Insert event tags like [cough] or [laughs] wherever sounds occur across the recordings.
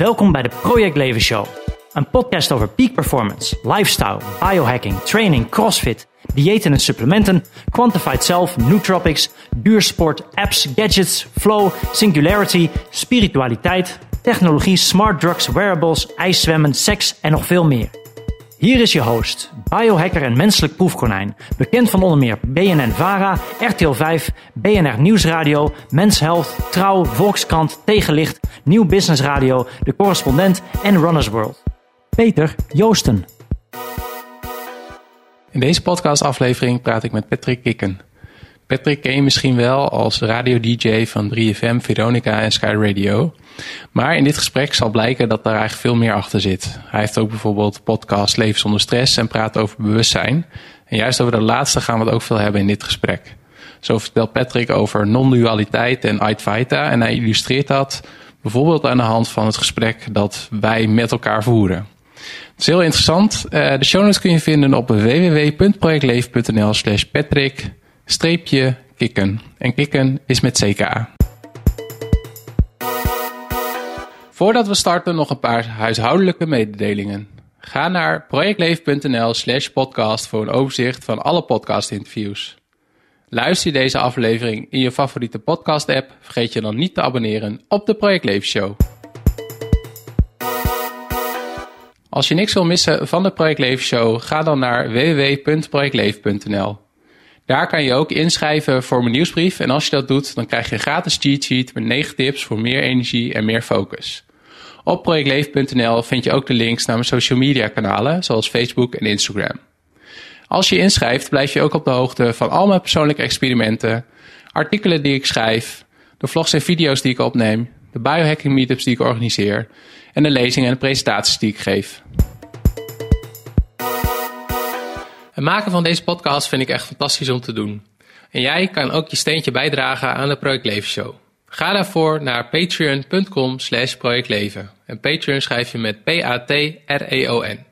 Welkom bij de Project Leven Show. Een podcast over peak performance, lifestyle, biohacking, training, crossfit, diëten en supplementen, quantified self, nootropics, duursport, apps, gadgets, flow, singularity, spiritualiteit, technologie, smart drugs, wearables, ijszwemmen, seks en nog veel meer. Hier is je host, biohacker en menselijk proefkonijn. Bekend van onder meer BNN-VARA, RTL 5, BNR Nieuwsradio, Mens Health, Trouw, Volkskrant, Tegenlicht, Nieuw Business Radio, De Correspondent en Runners World. Peter Joosten. In deze podcastaflevering praat ik met Patrick Kikken. Patrick ken je misschien wel als radio-dj van 3FM, Veronica en Sky Radio. Maar in dit gesprek zal blijken dat daar eigenlijk veel meer achter zit. Hij heeft ook bijvoorbeeld podcast Leven zonder stress en praat over bewustzijn. En juist over de laatste gaan we het ook veel hebben in dit gesprek. Zo vertelt Patrick over non-dualiteit en Advaita en hij illustreert dat bijvoorbeeld aan de hand van het gesprek dat wij met elkaar voeren. Het is heel interessant. Uh, de show notes kun je vinden op www.projectleven.nl slash patrick streepje kikken. En kikken is met CK. Voordat we starten nog een paar huishoudelijke mededelingen. Ga naar projectleven.nl slash podcast voor een overzicht van alle podcastinterviews. Luister je deze aflevering in je favoriete podcast app, vergeet je dan niet te abonneren op de Project Show. Als je niks wil missen van de Project Show, ga dan naar www.projectleven.nl. Daar kan je ook inschrijven voor mijn nieuwsbrief. En als je dat doet, dan krijg je een gratis cheat sheet met 9 tips voor meer energie en meer focus. Op projectleven.nl vind je ook de links naar mijn social media kanalen, zoals Facebook en Instagram. Als je inschrijft, blijf je ook op de hoogte van al mijn persoonlijke experimenten, artikelen die ik schrijf, de vlogs en video's die ik opneem, de biohacking meetups die ik organiseer en de lezingen en presentaties die ik geef. Het maken van deze podcast vind ik echt fantastisch om te doen. En jij kan ook je steentje bijdragen aan de Project Show. Ga daarvoor naar patreon.com slash projectleven. En Patreon schrijf je met P-A-T-R-E-O-N.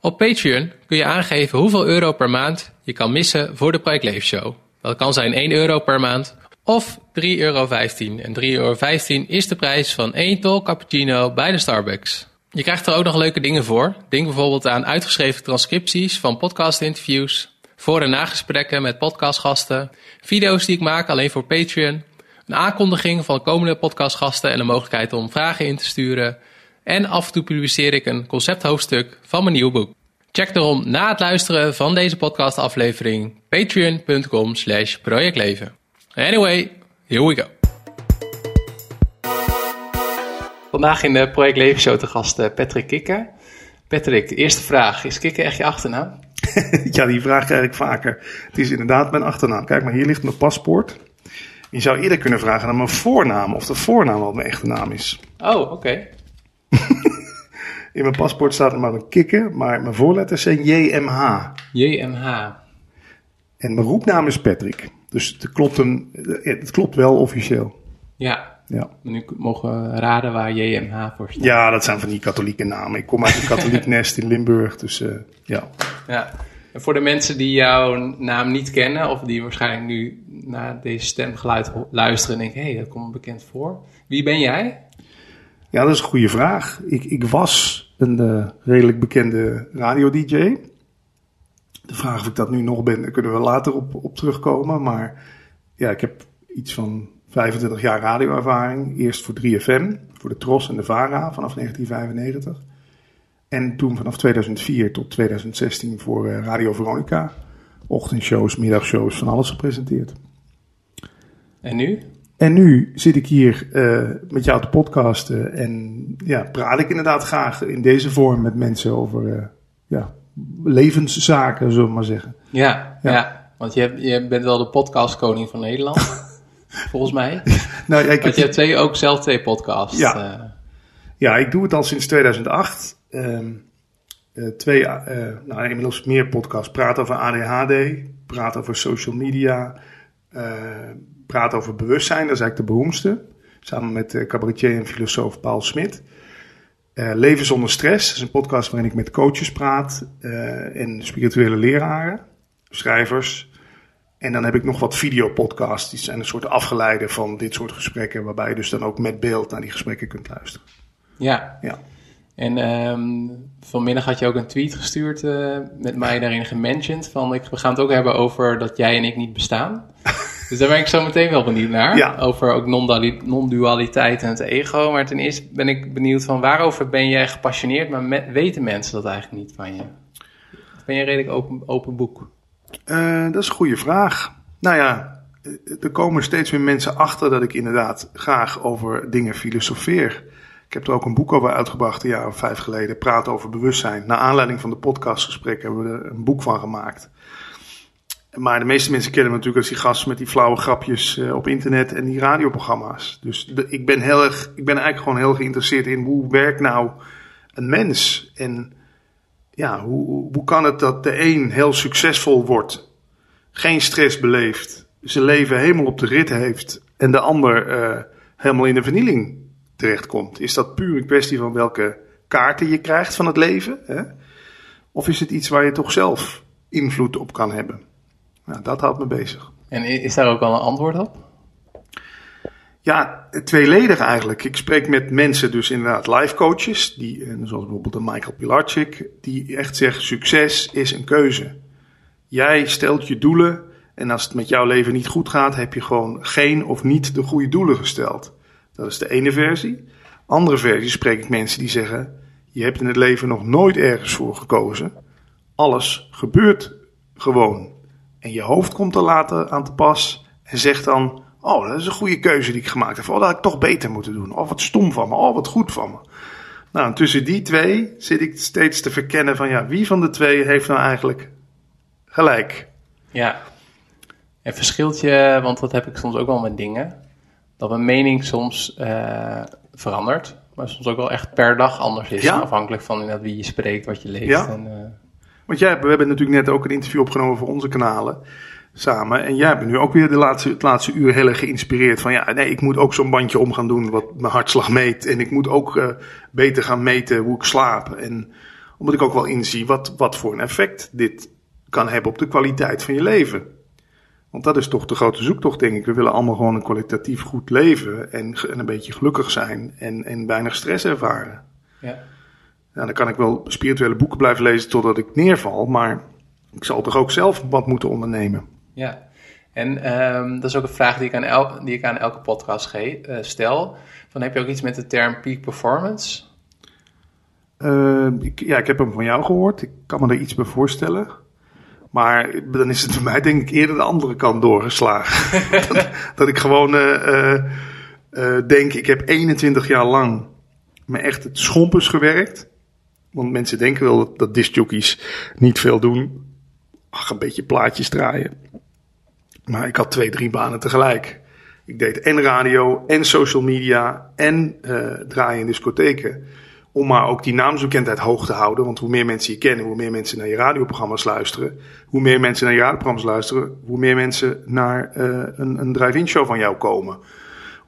Op Patreon kun je aangeven hoeveel euro per maand je kan missen voor de Project Show. Dat kan zijn 1 euro per maand of 3,15 euro. En 3,15 euro is de prijs van 1 tol cappuccino bij de Starbucks. Je krijgt er ook nog leuke dingen voor. Denk bijvoorbeeld aan uitgeschreven transcripties van podcastinterviews, voor- en nagesprekken met podcastgasten, video's die ik maak alleen voor Patreon, een aankondiging van komende podcastgasten en de mogelijkheid om vragen in te sturen. En af en toe publiceer ik een concepthoofdstuk van mijn nieuwe boek. Check daarom na het luisteren van deze podcastaflevering patreon.com slash projectleven. Anyway, here we go. Vandaag in de Project Leven Show te gast eh, Patrick Kikker. Patrick, eerste vraag. Is Kikker echt je achternaam? [laughs] ja, die vraag krijg ik vaker. Het is inderdaad mijn achternaam. Kijk, maar hier ligt mijn paspoort. Je zou eerder kunnen vragen naar mijn voornaam. Of de voornaam wat mijn echte naam is. Oh, oké. [laughs] in mijn paspoort staat er maar een kikker. Maar mijn voorletters zijn JMH. JMH. En mijn roepnaam is Patrick. Dus het klopt, een, het klopt wel officieel. Ja, ja. Nu mogen we raden waar JMH voor staat. Ja, dat zijn van die katholieke namen. Ik kom uit een katholiek [laughs] nest in Limburg, dus uh, ja. Ja. En voor de mensen die jouw naam niet kennen, of die waarschijnlijk nu naar deze stemgeluid luisteren en denken, hé, hey, dat komt me bekend voor. Wie ben jij? Ja, dat is een goede vraag. Ik, ik was een uh, redelijk bekende radio-dj. De vraag of ik dat nu nog ben, daar kunnen we later op, op terugkomen. Maar ja, ik heb iets van 25 jaar radioervaring. Eerst voor 3FM, voor de Tros en de VARA vanaf 1995. En toen vanaf 2004 tot 2016 voor uh, Radio Veronica. Ochtendshows, middagshows, van alles gepresenteerd. En nu? En nu zit ik hier uh, met jou te podcasten. En ja, praat ik inderdaad graag in deze vorm met mensen over uh, ja, levenszaken, zullen we maar zeggen. Ja, ja. ja. want je, hebt, je bent wel de podcastkoning van Nederland. [laughs] volgens mij. [laughs] nou, ja, ik Want je hebt twee, ook zelf twee podcasts. Ja. Uh. ja, ik doe het al sinds 2008. Um, uh, twee, uh, nou inmiddels meer podcasts. Praat over ADHD, praat over social media, praat over bewustzijn. Dat is eigenlijk de beroemdste. Samen met cabaretier en filosoof Paul Smit. Leven zonder stress, dat is een podcast waarin ik met coaches praat en spirituele leraren, schrijvers, en dan heb ik nog wat videopodcasts. Die zijn een soort afgeleide van dit soort gesprekken. Waarbij je dus dan ook met beeld naar die gesprekken kunt luisteren. Ja. Ja. En ehm, vanmiddag had je ook een tweet gestuurd uh, met mij daarin gementiond van ik, we gaan het ook hebben over dat jij en ik niet bestaan. [laughs] dus daar ben ik zo meteen wel benieuwd naar. Ja. Over ook non-dualiteit en het ego. Maar ten eerste ben ik benieuwd van waarover ben jij gepassioneerd, maar me- weten mensen dat eigenlijk niet van je? Ben je redelijk open, open boek? Uh, dat is een goede vraag. Nou ja, er komen steeds meer mensen achter dat ik inderdaad graag over dingen filosofeer. Ik heb er ook een boek over uitgebracht een jaar of vijf geleden. Praten over bewustzijn. Naar aanleiding van de podcastgesprek hebben we er een boek van gemaakt. Maar de meeste mensen kennen me natuurlijk als die gast met die flauwe grapjes uh, op internet en die radioprogramma's. Dus ik ben heel erg, ik ben eigenlijk gewoon heel geïnteresseerd in hoe werkt nou een mens? En ja, hoe, hoe kan het dat de een heel succesvol wordt, geen stress beleeft, zijn leven helemaal op de rit heeft en de ander uh, helemaal in de vernieling terechtkomt? Is dat puur een kwestie van welke kaarten je krijgt van het leven? Hè? Of is het iets waar je toch zelf invloed op kan hebben? Nou, dat houdt me bezig. En is daar ook al een antwoord op? Ja, tweeledig eigenlijk. Ik spreek met mensen, dus inderdaad life coaches, die, zoals bijvoorbeeld een Michael Pilarczyk, die echt zeggen: succes is een keuze. Jij stelt je doelen en als het met jouw leven niet goed gaat, heb je gewoon geen of niet de goede doelen gesteld. Dat is de ene versie. Andere versie spreek ik mensen die zeggen: je hebt in het leven nog nooit ergens voor gekozen. Alles gebeurt gewoon. En je hoofd komt er later aan te pas en zegt dan: Oh, dat is een goede keuze die ik gemaakt heb. Oh, dat had ik toch beter moeten doen. Oh, wat stom van me. Oh, wat goed van me. Nou, en tussen die twee zit ik steeds te verkennen van ja, wie van de twee heeft nou eigenlijk gelijk? Ja. En verschilt je, want dat heb ik soms ook wel met dingen, dat mijn mening soms uh, verandert, maar soms ook wel echt per dag anders is. Ja? Afhankelijk van inderdaad wie je spreekt, wat je leest. Ja? En, uh, Want jij, we hebben natuurlijk net ook een interview opgenomen voor onze kanalen samen. En jij bent nu ook weer de laatste, het laatste uur heel erg geïnspireerd van ja, nee, ik moet ook zo'n bandje om gaan doen wat mijn hartslag meet. En ik moet ook uh, beter gaan meten hoe ik slaap. En omdat ik ook wel inzie wat, wat voor een effect dit kan hebben op de kwaliteit van je leven. Want dat is toch de grote zoektocht, denk ik. We willen allemaal gewoon een kwalitatief goed leven en, en een beetje gelukkig zijn en, en weinig stress ervaren. Ja. Nou, dan kan ik wel spirituele boeken blijven lezen totdat ik neerval, maar ik zal toch ook zelf wat moeten ondernemen. Ja, en um, dat is ook een vraag die ik aan, el die ik aan elke podcast ge uh, stel. Van, heb je ook iets met de term peak performance? Uh, ik, ja, ik heb hem van jou gehoord. Ik kan me er iets bij voorstellen. Maar dan is het voor mij denk ik eerder de andere kant doorgeslagen. [laughs] dat, dat, ik gewoon uh, denk, ik heb 21 jaar lang me echt het schompers gewerkt. Want mensen denken wel dat, dat discjockeys niet veel doen. Ach, een beetje plaatjes draaien. Maar ik had twee, drie banen tegelijk. Ik deed en radio en social media en uh, draaien in discotheken. Om maar ook die naamsbekendheid hoog te houden. Want hoe meer mensen je kennen, hoe meer mensen naar je radioprogramma's luisteren. Hoe meer mensen naar je radioprogramma's luisteren, hoe meer mensen naar uh, een, een drive-in show van jou komen.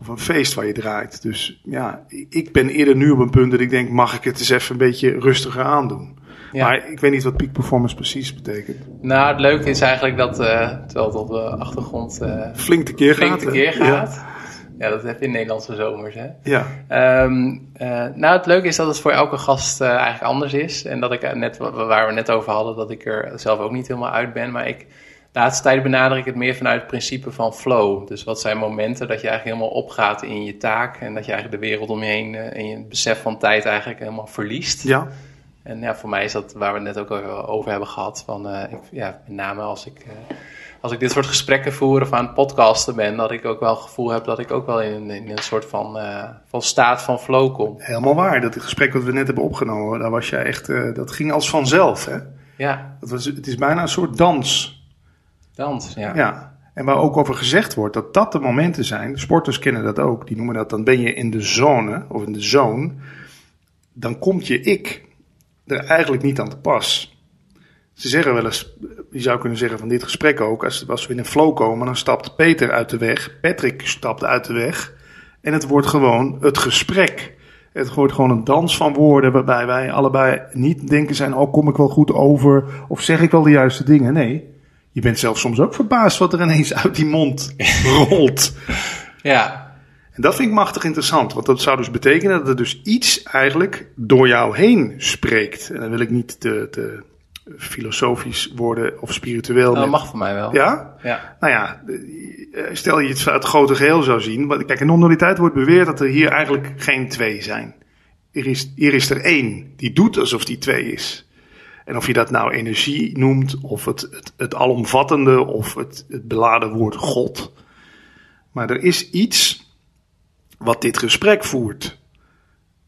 Of een feest waar je draait. Dus ja, ik ben eerder nu op een punt dat ik denk, mag ik het eens even een beetje rustiger aandoen. Ja. Maar ik weet niet wat peak performance precies betekent. Nou, het leuke is eigenlijk dat, uh, terwijl het op de achtergrond uh, flink tekeer flink gaat. Tekeer gaat. Ja. ja. dat heb je in Nederlandse zomers, hè? Ja. Um, uh, nou, het leuke is dat het voor elke gast eigenlijk anders is. En dat ik net, waar we net over hadden, dat ik er zelf ook niet helemaal uit ben. Maar ik, de laatste tijd benadruk ik het meer vanuit het principe van flow. Dus wat zijn momenten dat je eigenlijk helemaal opgaat in je taak. En dat je eigenlijk de wereld om je heen en je besef van tijd eigenlijk helemaal verliest. Ja. En ja, voor mij is dat waar we het net ook over hebben gehad. Van, uh, ik, ja, met name als ik, uh, als ik dit soort gesprekken voer of aan het podcasten ben, dat ik ook wel het gevoel heb dat ik ook wel in, in een soort van, uh, van staat van flow kom. Helemaal waar. Dat gesprek wat we net hebben opgenomen, daar was jij echt, dat ging als vanzelf. Hè? Ja. Dat was, het is bijna een soort dans. Dans, ja. Ja. En waar ook over gezegd wordt dat dat de momenten zijn, sporters kennen dat ook, die noemen dat dan ben je in de zone of in de zone, dan komt je ik er eigenlijk niet aan te pas. Ze zeggen wel eens, je zou kunnen zeggen van dit gesprek ook, als, als we in een flow komen, dan stapt Peter uit de weg, Patrick stapt uit de weg en het wordt gewoon het gesprek. Het wordt gewoon een dans van woorden waarbij wij allebei niet denken zijn, oh kom ik wel goed over of zeg ik wel de juiste dingen. Nee, je bent zelf soms ook verbaasd wat er ineens uit die mond [laughs] rolt. Ja. En dat vind ik machtig interessant, want dat zou dus betekenen dat er dus iets eigenlijk door jou heen spreekt. En dan wil ik niet te, te filosofisch worden of spiritueel. Dat mag voor mij wel. Ja? Ja. Nou ja, eh, stel je het het grote geheel zou zien. want Kijk, in non-dualiteit wordt beweerd dat er hier eigenlijk geen twee zijn. Er is, hier is er één die doet alsof die twee is. En of je dat nou energie noemt, of het, het, het alomvattende, of het, het beladen woord God. Maar er is iets wat dit gesprek voert.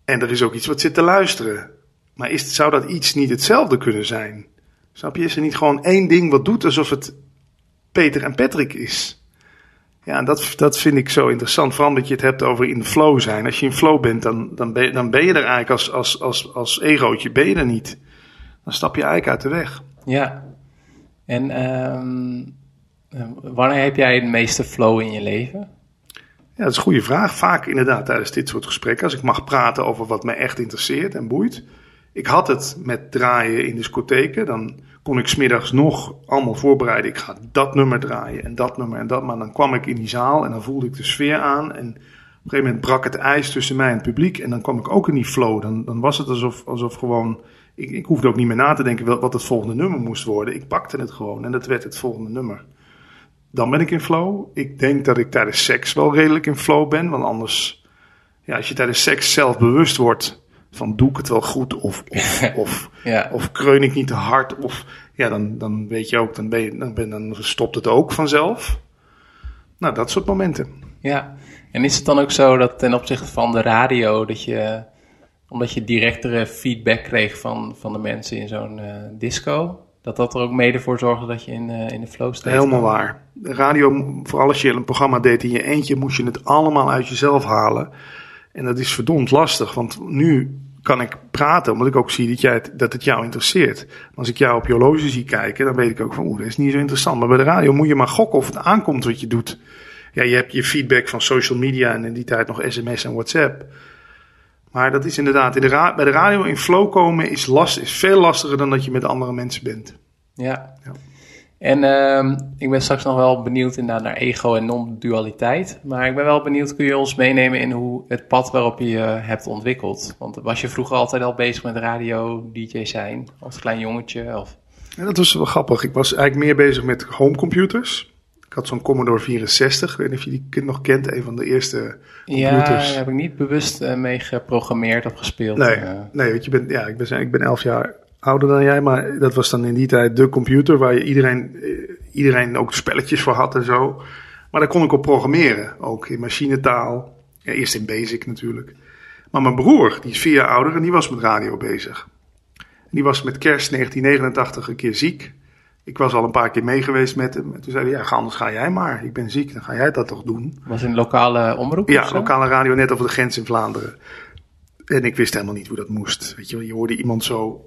En er is ook iets wat zit te luisteren. Maar is, zou dat iets niet hetzelfde kunnen zijn? Snap je? Is er niet gewoon één ding wat doet alsof het Peter en Patrick is? Ja, dat, dat vind ik zo interessant. Vooral dat je het hebt over in flow zijn. Als je in flow bent, dan, dan, ben, dan ben je er eigenlijk als, als, als, als egootje ben je er niet. Dan stap je eigenlijk uit de weg. Ja. En ehm, wanneer heb jij het meeste flow in je leven? Ja, dat is een goede vraag. Vaak inderdaad tijdens dit soort gesprekken. Als ik mag praten over wat mij echt interesseert en boeit. Ik had het met draaien in discotheken. Dan kon ik smiddags nog allemaal voorbereiden. Ik ga dat nummer draaien en dat nummer en dat. Maar dan kwam ik in die zaal en dan voelde ik de sfeer aan. En op een gegeven moment brak het ijs tussen mij en het publiek. En dan kwam ik ook in die flow. Dan, dan was het alsof, alsof gewoon... Ik, ik hoefde ook niet meer na te denken wat het volgende nummer moest worden. Ik pakte het gewoon en dat werd het volgende nummer. Dan ben ik in flow. Ik denk dat ik tijdens seks wel redelijk in flow ben. Want anders, ja, als je tijdens seks zelf bewust wordt van doe ik het wel goed of, of, [laughs] of, Ja. of kreun ik niet te hard. Of ja, dan, dan weet je ook, dan, ben je, dan, ben, dan stopt het ook vanzelf. Nou, dat soort momenten. Ja. En is het dan ook zo dat ten opzichte van de radio, dat je, omdat je directere feedback kreeg van, van de mensen in zo'n eh, disco, dat dat er ook mede voor zorgde dat je in, eh, in de flow steeds Helemaal waar. De radio, vooral als je een programma deed in je eentje, moest je het allemaal uit jezelf halen. En dat is verdomd lastig, want nu kan ik praten, omdat ik ook zie dat, jij het, dat het jou interesseert. Maar als ik jou op je horloge zie kijken, dan weet ik ook van, oeh, dat is niet zo interessant. Maar bij de radio moet je maar gokken of het aankomt wat je doet. Ja, je hebt je feedback van social media en in die tijd nog sms en WhatsApp. Maar dat is inderdaad, in de ra- bij de radio in flow komen is, last, is veel lastiger dan dat je met andere mensen bent. Ja. Ja. En ehm, ik ben straks nog wel benieuwd inderdaad naar ego en non-dualiteit. Maar ik ben wel benieuwd, kun je ons meenemen in hoe het pad waarop je je hebt ontwikkeld? Want was je vroeger altijd al bezig met radio, DJ zijn, als klein jongetje? Of... Ja, dat was wel grappig. Ik was eigenlijk meer bezig met homecomputers. Ik had zo'n Commodore 64. Ik weet niet of je die kind nog kent. Een van de eerste Ja, computers. daar heb ik niet bewust eh, mee geprogrammeerd of gespeeld. Nee, eh. nee want je bent, ja, ik, ben, ik ben elf jaar ouder dan jij. Maar dat was dan in die tijd de computer waar je iedereen, eh, iedereen ook spelletjes voor had en zo. Maar daar kon ik op programmeren. Ook in machinetaal. Ja, eerst in Basic natuurlijk. Maar mijn broer, die is vier jaar ouder en die was met radio bezig. En die was met kerst 1989 een keer ziek. Ik was al een paar keer mee geweest met hem. En toen zei hij, ja, anders ga jij maar. Ik ben ziek, dan ga jij dat toch doen. Was in lokale omroep? Ja, lokale radio net over de grens in Vlaanderen. En ik wist helemaal niet hoe dat moest. Weet je, wel, je hoorde iemand zo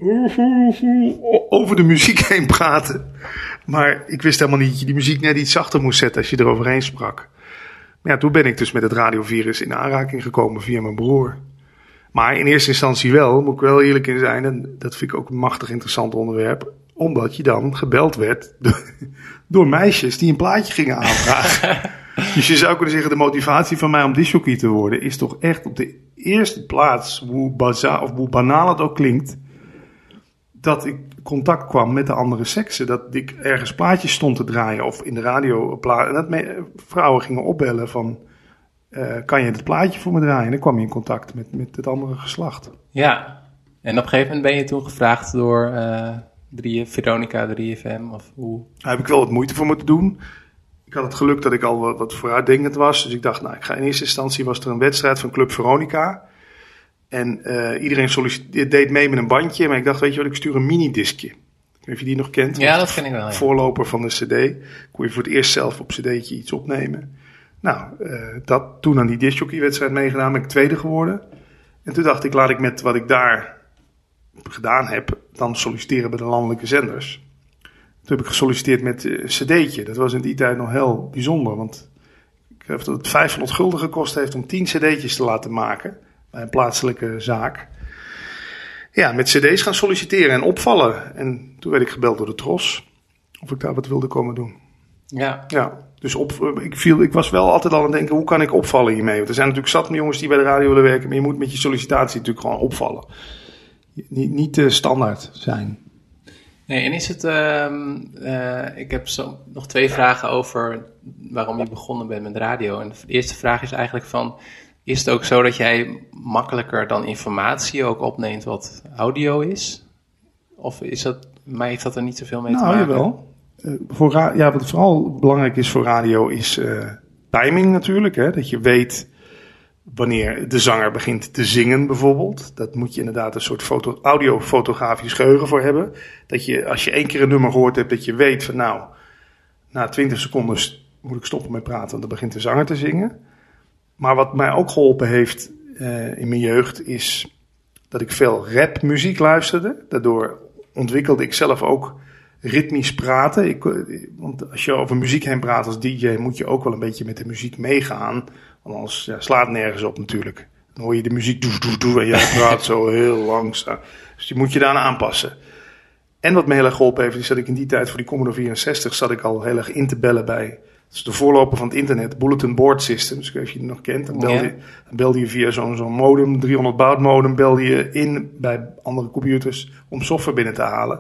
over de muziek [laughs] heen praten. Maar ik wist helemaal niet dat je die muziek net iets zachter moest zetten als je eroverheen sprak. Maar ja, toen ben ik dus met het radiovirus in aanraking gekomen via mijn broer. Maar in eerste instantie wel, moet ik wel eerlijk in zijn. En dat vind ik ook een machtig interessant onderwerp. Omdat je dan gebeld werd door, [laughs] door meisjes die een plaatje gingen aanvragen. [laughs] Dus je zou kunnen zeggen, de motivatie van mij om disjockey te worden is toch echt op de eerste plaats, hoe, of hoe banaal het ook klinkt, dat ik contact kwam met de andere seksen. Dat ik ergens plaatjes stond te draaien of in de radio en dat vrouwen gingen opbellen van, eh, kan je het plaatje voor me draaien? En dan kwam je in contact met, met het andere geslacht. Ja. En op een gegeven moment ben je toen gevraagd door eh 3, Veronica 3FM of hoe? Daar heb ik wel wat moeite voor moeten doen. Ik had het geluk dat ik al wat, vooruitdenkend was. Dus ik dacht, nou, ik ga in eerste instantie was er een wedstrijd van Club Veronica. En eh, iedereen deed mee met een bandje. Maar ik dacht, weet je wat, ik stuur een minidiscje. Ik weet niet of je die nog kent. Ja, dat ken ik wel, ja. Voorloper van de cd. Kon je voor het eerst zelf op cd'tje iets opnemen. Nou, eh, dat, toen aan die discjockeywedstrijd meegedaan, ben ik tweede geworden. En toen dacht ik, laat ik met wat ik daar gedaan heb, dan solliciteren bij de landelijke zenders. Toen heb ik gesolliciteerd met eh, een cd'tje. Dat was in die tijd nog heel bijzonder, want ik heb dat het 500 gulden gekost heeft om 10 cd'tjes te laten maken bij een plaatselijke zaak. Ja, met cd's gaan solliciteren en opvallen. En toen werd ik gebeld door de Tros of ik daar wat wilde komen doen. Ja. Ja, dus op, ik, viel, ik was wel altijd al aan het denken, hoe kan ik opvallen hiermee? Want er zijn natuurlijk zat jongens die bij de radio willen werken, maar je moet met je sollicitatie natuurlijk gewoon opvallen. Niet, niet uh, standaard zijn. Nee, en is het, uh, uh, ik heb zo nog twee vragen over waarom je begonnen bent met radio. En de eerste vraag is eigenlijk van, is het ook zo dat jij makkelijker dan informatie ook opneemt wat audio is? Of is dat, mij heeft dat er niet zoveel mee nou, te maken? Jawel. Uh, voor ja, wat vooral belangrijk is voor radio is uh, timing natuurlijk. Hè? Dat je weet wanneer de zanger begint te zingen bijvoorbeeld. Dat moet je inderdaad een soort foto, audiofotografisch geheugen voor hebben. Dat je als je één keer een nummer gehoord hebt, dat je weet van nou, na 20 seconden moet ik stoppen met praten, want dan begint de zanger te zingen. Maar wat mij ook geholpen heeft uh, in mijn jeugd is dat ik veel rapmuziek luisterde. Daardoor ontwikkelde ik zelf ook ritmisch praten. Ik, want als je over muziek heen praat als DJ, moet je ook wel een beetje met de muziek meegaan. Want anders ja, slaat nergens op natuurlijk. Dan hoor je de muziek doe, doe, doe en jij praat zo heel langzaam. Dus die moet je daarna aanpassen. En wat me heel erg geholpen heeft, is dat ik in die tijd voor die Commodore 64 zat ik al heel erg in te bellen bij. Is de voorloper van het internet, Bulletin Board Systems. Ik weet niet of je het nog kent. Dan belde, je, dan belde je via zo'n zo'n modem, 300 baud modem, belde je in bij andere computers om software binnen te halen.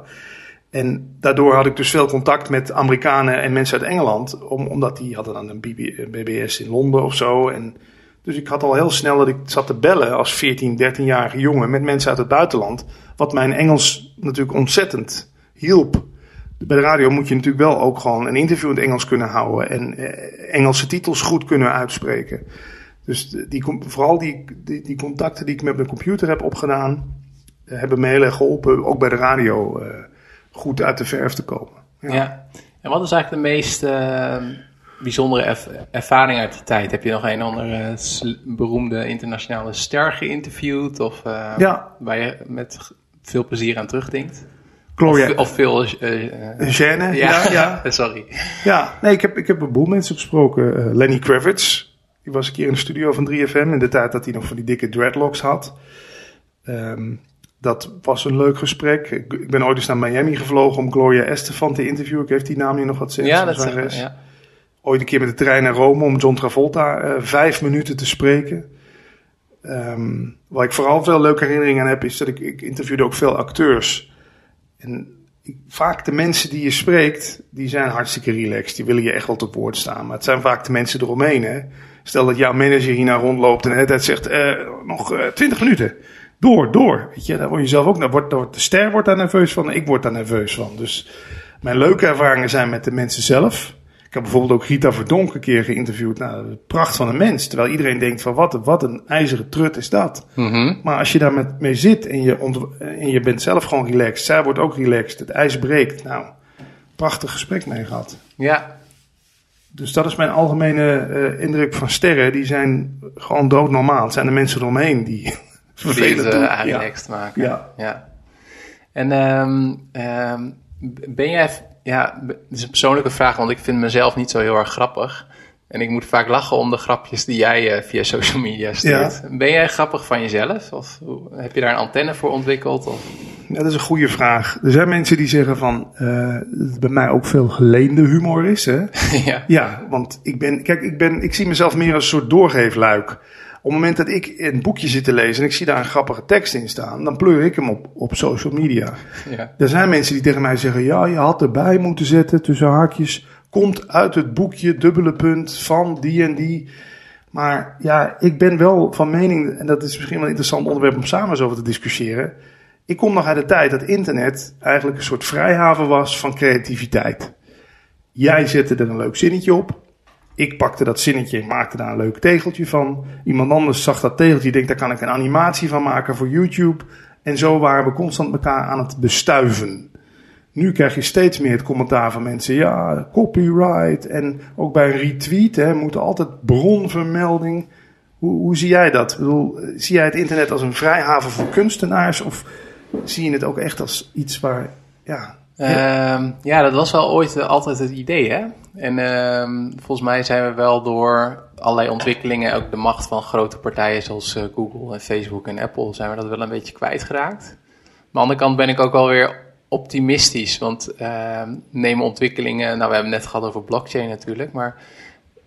En daardoor had ik dus veel contact met Amerikanen en mensen uit Engeland. Om, omdat die hadden dan een BBS in Londen of zo. En dus ik had al heel snel dat ik zat te bellen als 14, 13-jarige jongen met mensen uit het buitenland. Wat mijn Engels natuurlijk ontzettend hielp. Bij de radio moet je natuurlijk wel ook gewoon een interview in het Engels kunnen houden. En eh, Engelse titels goed kunnen uitspreken. Dus die, vooral die, die, die contacten die ik met mijn computer heb opgedaan. hebben me heel erg geholpen, ook bij de radio. Goed uit de verf te komen. Ja. ja. En wat is eigenlijk de meest uh, bijzondere erv ervaring uit die tijd? Heb je nog een andere beroemde internationale ster geïnterviewd? Of uh, ja. waar je met veel plezier aan terugdenkt? Gloria. Of, of veel... Uh, Gêne, ja. ja, [laughs] Sorry. Ja, nee, ik heb, ik heb een boel mensen gesproken. Lenny Kravitz, die was een keer in de studio van 3FM in de tijd dat hij nog van die dikke dreadlocks had. Um, dat was een leuk gesprek. Ik, ik, ben ooit eens naar Miami gevlogen om Gloria Estefan te interviewen. Ik heeft die naam nu nog wat zin. Ja, dat zeg ja. Ooit een keer met de trein naar Rome om John Travolta uh, vijf minuten te spreken. Um, waar ik vooral veel leuke herinneringen aan heb, is dat ik, ik interviewde ook veel acteurs. En ik, vaak de mensen die je spreekt, die zijn hartstikke relaxed. Die willen je echt wel te woord staan. Maar het zijn vaak de mensen eromheen. Hè? Stel dat jouw manager hier naar rondloopt en de hele tijd zegt, uh, nog uh, twintig minuten door, door. Weet je, daar word je zelf ook, wordt, de ster wordt daar nerveus van, ik word daar nerveus van. Dus mijn leuke ervaringen zijn met de mensen zelf. Ik heb bijvoorbeeld ook Rita Verdonk een keer geïnterviewd. Nou, de pracht van een mens. Terwijl iedereen denkt van wat, wat een ijzeren trut is dat. Mm -hmm. Maar als je daar met, mee zit en je, en je bent zelf gewoon relaxed. Zij wordt ook relaxed. Het ijs breekt. Nou, prachtig gesprek mee gehad. Ja. Dus dat is mijn algemene uh, indruk van sterren. Die zijn gewoon doodnormaal. Het zijn de mensen eromheen die uh, relaxed ja. maken. Ja. ja. En um, um, ben jij, ja, het is een persoonlijke vraag, want ik vind mezelf niet zo heel erg grappig. En ik moet vaak lachen om de grapjes die jij uh, via social media stuurt. Ja. Ben jij grappig van jezelf? Of heb je daar een antenne voor ontwikkeld? Of? Ja, dat is een goede vraag. Er zijn mensen die zeggen van, uh, dat het bij mij ook veel geleende humor is. Hè? [laughs] ja. ja, want ik ben, kijk, ik, ben, ik zie mezelf meer als een soort doorgeefluik. Op het moment dat ik een boekje zit te lezen en ik zie daar een grappige tekst in staan, dan pleur ik hem op, op social media. Ja. Er zijn mensen die tegen mij zeggen: Ja, je had erbij moeten zetten tussen haakjes. Komt uit het boekje, dubbele punt van die en die. Maar ja, ik ben wel van mening, en dat is misschien wel een interessant onderwerp om samen eens over te discussiëren. Ik kom nog uit de tijd dat internet eigenlijk een soort vrijhaven was van creativiteit. Jij zette er een leuk zinnetje op. Ik pakte dat zinnetje en maakte daar een leuk tegeltje van. Iemand anders zag dat tegeltje, denkt daar kan ik een animatie van maken voor YouTube. En zo waren we constant elkaar aan het bestuiven. Nu krijg je steeds meer het commentaar van mensen. Ja, copyright. En ook bij een retweet hè, moet altijd bronvermelding. Hoe, hoe zie jij dat? Ik bedoel, zie jij het internet als een vrijhaven voor kunstenaars? Of zie je het ook echt als iets waar. Ja, Uh, ja, dat was wel ooit uh, altijd het idee, hè? En uh, volgens mij zijn we wel door allerlei ontwikkelingen, ook de macht van grote partijen zoals uh, Google en Facebook en Apple, zijn we dat wel een beetje kwijtgeraakt. Maar aan de andere kant ben ik ook wel weer optimistisch. Want uh, nemen ontwikkelingen, nou we hebben het net gehad over blockchain natuurlijk, maar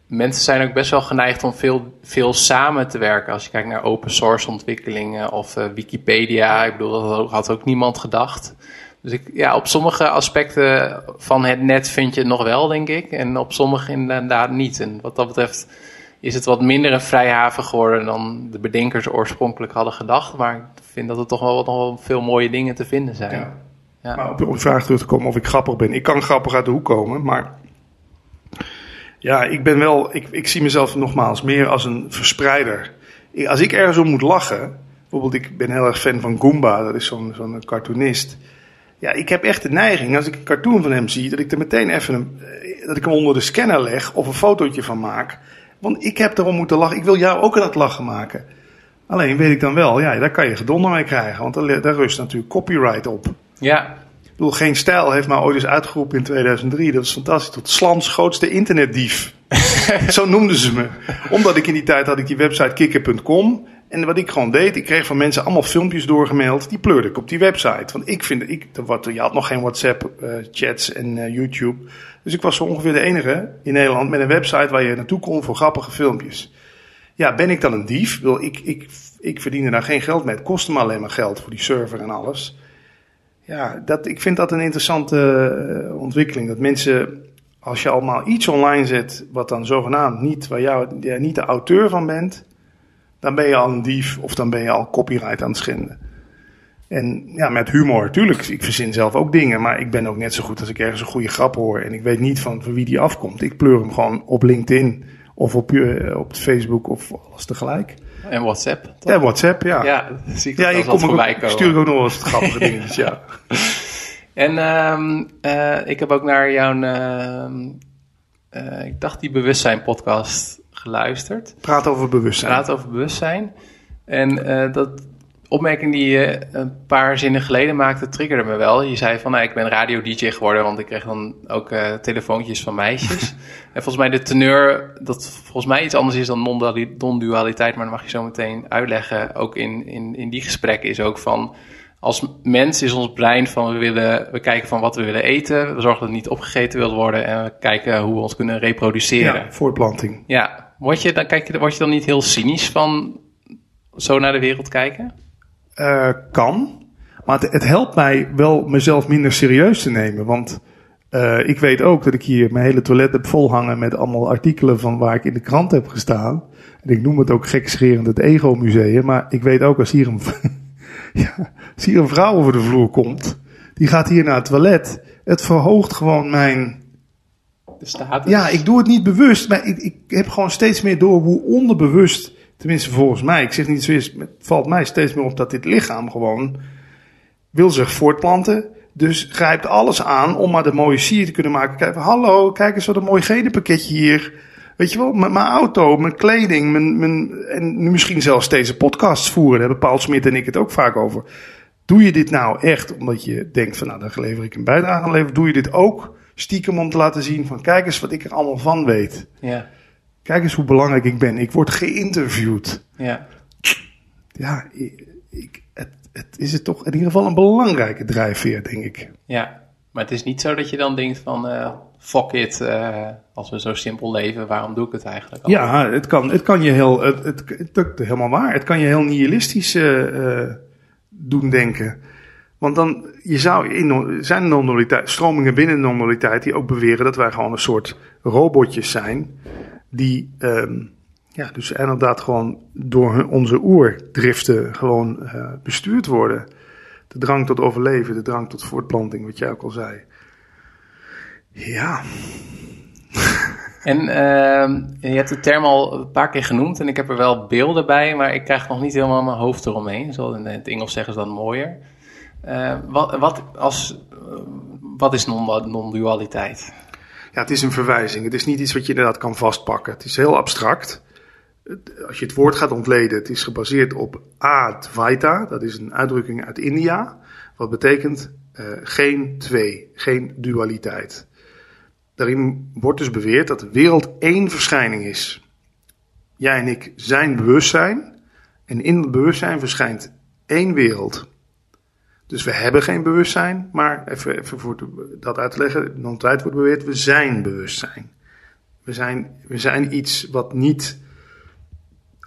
mensen zijn ook best wel geneigd om veel, veel samen te werken. Als je kijkt naar open source ontwikkelingen of uh, Wikipedia, ik bedoel, dat had ook niemand gedacht. Dus ik, ja, op sommige aspecten van het net vind je het nog wel, denk ik. En op sommige inderdaad niet. En wat dat betreft is het wat minder een vrijhaven geworden dan de bedenkers oorspronkelijk hadden gedacht. Maar ik vind dat er toch wel, nog wel veel mooie dingen te vinden zijn. Ja. Ja. Maar op de vraag terug te komen of ik grappig ben. Ik kan grappig uit de hoek komen, maar ja, ik ben wel, ik, ik zie mezelf nogmaals meer als een verspreider. Als ik ergens om moet lachen, bijvoorbeeld ik ben heel erg fan van Goomba, dat is zo'n zo'n cartoonist. Ja, ik heb echt de neiging, als ik een cartoon van hem zie, dat ik er meteen even een, eh, dat ik hem onder de scanner leg of een fotootje van maak. Want ik heb erom moeten lachen. Ik wil jou ook aan het lachen maken. Alleen weet ik dan wel, ja, daar kan je gedonder mee krijgen. Want daar, daar rust natuurlijk copyright op. Ja. Ik bedoel, Geen Stijl heeft mij ooit eens uitgeroepen in 2003. Dat is fantastisch. Tot Slans grootste internetdief. [laughs] Zo noemden ze me. Omdat ik in die tijd had ik die website kikker.com. En wat ik gewoon deed, ik kreeg van mensen allemaal filmpjes doorgemaild. Die pleurde ik op die website. Want ik vind, ik, je had nog geen WhatsApp uh, chats en uh, YouTube. Dus ik was zo ongeveer de enige in Nederland met een website waar je naartoe kon voor grappige filmpjes. Ja, ben ik dan een dief? Wil ik, ik, ik verdiende daar geen geld mee. Het kostte me alleen maar geld voor die server en alles. Ja, dat, ik vind dat een interessante uh, ontwikkeling. Dat mensen, als je allemaal iets online zet, wat dan zogenaamd niet, waar jij niet de auteur van bent, dan ben je al een dief of dan ben je al copyright aan het schenden. En ja, met humor, tuurlijk, ik verzin zelf ook dingen, maar ik ben ook net zo goed als ik ergens een goede grap hoor en ik weet niet van, van wie die afkomt. Ik pleur hem gewoon op LinkedIn of op, uh, op Facebook of alles tegelijk. En WhatsApp? Toch? Ja, WhatsApp, ja. Ja, zie ik ja, je komt voorbij komen. stuur ik ook nog wel eens grappige [laughs] dingetjes, ja. En um, uh, ik heb ook naar jouw, uh, ik dacht die bewustzijn podcast geluisterd. Praat over bewustzijn. Praat over bewustzijn. En uh, dat opmerking die je een paar zinnen geleden maakte, triggerde me wel. Je zei van, nou, ik ben radio-dj geworden, want ik kreeg dan ook uh, telefoontjes van meisjes. [laughs] en volgens mij de teneur, dat volgens mij iets anders is dan non-dualiteit, maar dat mag je zo meteen uitleggen. Ook in, in, in die gesprekken is ook van, als mens is ons brein van, we, willen, we kijken van wat we willen eten, we zorgen dat het niet opgegeten wil worden en we kijken hoe we ons kunnen reproduceren. Ja, voortplanting. Ja, word je, dan, kijk word je dan niet heel cynisch van zo naar de wereld kijken? Uh, kan. Maar het, helpt mij wel mezelf minder serieus te nemen. Want uh, ik weet ook dat ik hier mijn hele toilet heb volhangen met allemaal artikelen van waar ik in de krant heb gestaan. En ik noem het ook gekscherend het Ego Museum. Maar ik weet ook als hier een, [laughs] ja, als hier een vrouw over de vloer komt, die gaat hier naar het toilet. Het verhoogt gewoon mijn. Ja, ik doe het niet bewust, maar ik, ik heb gewoon steeds meer door hoe onderbewust Tenminste, volgens mij. Ik zeg niet zo het valt mij steeds meer op dat dit lichaam gewoon wil zich voortplanten. Dus grijpt alles aan om maar de mooie sier te kunnen maken. Kijk, hallo, kijk eens wat een mooi gedenpakketje hier. Weet je wel, mijn, auto, mijn kleding, mijn, mijn, en misschien zelfs deze podcasts voeren. Daar hebben Paul Smit en ik het ook vaak over. Doe je dit nou echt omdat je denkt van nou, daar lever ik een bijdrage aan. Doe je dit ook stiekem om te laten zien van kijk eens wat ik er allemaal van weet. Ja. Kijk eens hoe belangrijk ik ben. Ik word geïnterviewd. Ja. Ja, ik, het, het is het toch in ieder geval een belangrijke drijfveer, denk ik. Ja, maar het is niet zo dat je dan denkt van... Uh, fuck it, uh, als we zo simpel leven, waarom doe ik het eigenlijk? Ja, het kan, het kan je heel... Het, het, het, helemaal waar. Het kan je heel nihilistisch uh, doen denken. Want dan, je zou in, zijn non-dualiteit, stromingen binnen non-dualiteit die ook beweren dat wij gewoon een soort robotjes zijn die um, ja, dus inderdaad gewoon door onze oerdriften gewoon uh, bestuurd worden. De drang tot overleven, de drang tot voortplanting, wat jij ook al zei. Ja. En uh, je hebt de term al een paar keer genoemd en ik heb er wel beelden bij, maar ik krijg nog niet helemaal mijn hoofd eromheen. Zo in het Engels zeggen ze dat mooier. Uh, wat, wat, als, wat is non-dualiteit? Ja, het is een verwijzing. Het is niet iets wat je inderdaad kan vastpakken. Het is heel abstract. Als je het woord gaat ontleden, het is gebaseerd op Advaita. Dat is een uitdrukking uit India. Wat betekent uh, geen twee, geen dualiteit. Daarin wordt dus beweerd dat de wereld één verschijning is. Jij en ik zijn bewustzijn. En in het bewustzijn verschijnt één wereld. Dus we hebben geen bewustzijn, maar even, even voor dat uit te leggen, non-tijd wordt beweerd, we zijn bewustzijn. We zijn, we zijn iets wat niet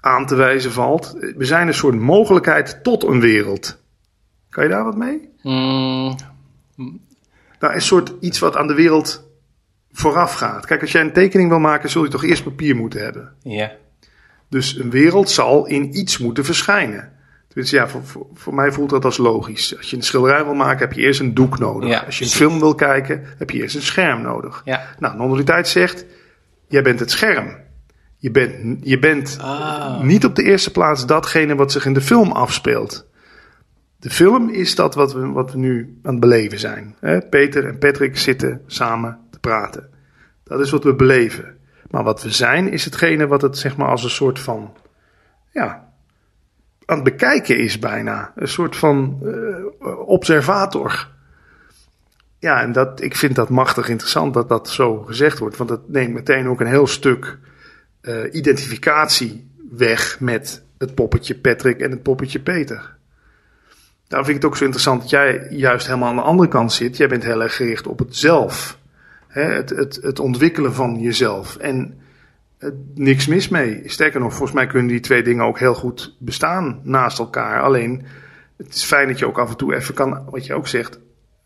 aan te wijzen valt. We zijn een soort mogelijkheid tot een wereld. Kan je daar wat mee? Mm, Nou, een soort iets wat aan de wereld vooraf gaat. Kijk, als jij een tekening wil maken, zul je toch eerst papier moeten hebben. ja. Dus een wereld zal in iets moeten verschijnen. Dus ja, voor, voor, voor mij voelt dat als logisch. Als je een schilderij wil maken, heb je eerst een doek nodig. Ja, als je een film wil kijken, heb je eerst een scherm nodig. Ja. Nou, non-dualiteit zegt, jij bent het scherm. Je bent, je bent Ah. niet op de eerste plaats datgene wat zich in de film afspeelt. De film is dat wat we, wat we nu aan het beleven zijn. Hè? Peter en Patrick zitten samen te praten. Dat is wat we beleven. Maar wat we zijn is hetgene wat het zeg maar als een soort van, ja, aan het bekijken is bijna. Een soort van eh, observator. Ja, en dat, ik vind dat machtig interessant dat dat zo gezegd wordt. Want dat neemt meteen ook een heel stuk eh, identificatie weg met het poppetje Patrick en het poppetje Peter. Daarom vind ik het ook zo interessant dat jij juist helemaal aan de andere kant zit. Jij bent heel erg gericht op het zelf. Hè, het, het, het ontwikkelen van jezelf. En niks mis mee. Sterker nog, volgens mij kunnen die twee dingen ook heel goed bestaan naast elkaar. Alleen, het is fijn dat je ook af en toe even kan, wat je ook zegt,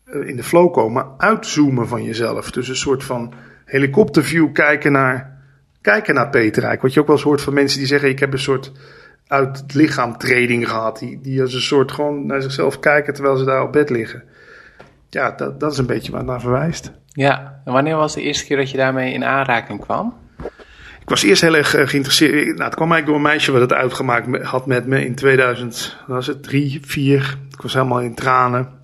eh, in de flow komen, uitzoomen van jezelf. Dus een soort van helikopterview kijken naar, kijken naar Peter Rijk. Wat je ook wel eens hoort van mensen die zeggen, ik heb een soort uit het lichaam training gehad. Die, die als een soort gewoon naar zichzelf kijken terwijl ze daar op bed liggen. Ja, dat, dat is een beetje waar het naar verwijst. Ja, en wanneer was de eerste keer dat je daarmee in aanraking kwam? Ik was eerst heel erg eh, geïnteresseerd. Nou, het kwam eigenlijk door een meisje wat het uitgemaakt had met me in 2000, wat was het, drie, vier. Ik was helemaal in tranen.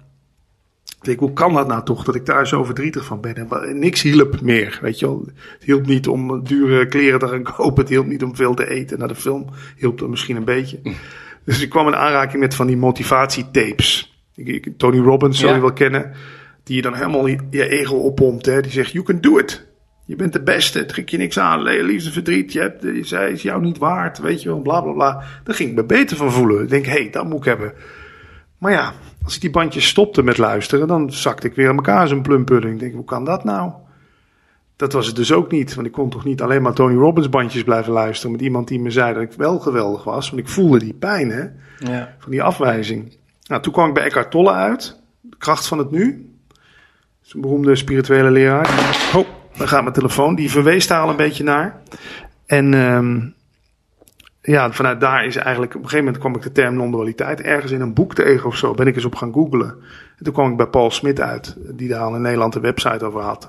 Ik denk, hoe kan dat nou toch, dat ik daar zo verdrietig van ben? En niks hielp meer, weet je wel. Het hielp niet om dure kleren te gaan [laughs] kopen. Het hielp niet om veel te eten. Naar de film hielp dat misschien een beetje. Dus ik kwam in aanraking met van die motivatietapes. Tony Robbins, zou Ja. je wel kennen. Die je dan helemaal je, je ego oppompt. Hè? Die zegt, you can do it. Je bent de beste, trek je niks aan, liefde, verdriet, je hebt, je- zij is jou niet waard, weet je wel, bla bla bla. Daar ging ik me beter van voelen. Ik denk, hé, hey, dat moet ik hebben. Maar ja, als ik die bandjes stopte met luisteren, dan zakte ik weer aan elkaar als een plumpudding. Ik denk, hoe kan dat nou? Dat was het dus ook niet, want ik kon toch niet alleen maar Tony Robbins bandjes blijven luisteren met iemand die me zei dat ik wel geweldig was, want ik voelde die pijn, hè, Ja. van die afwijzing. Nou, toen kwam ik bij Eckhart Tolle uit, de kracht van het nu. Dat is een beroemde spirituele leraar. Oh, dan gaat mijn telefoon. Die verwees daar al een beetje naar. En ehm, ja, vanuit daar is eigenlijk... Op een gegeven moment kwam ik de term non-dualiteit ergens in een boek tegen of zo. Ben ik eens op gaan googlen. En toen kwam ik bij Paul Smit uit. Die daar al in Nederland een website over had.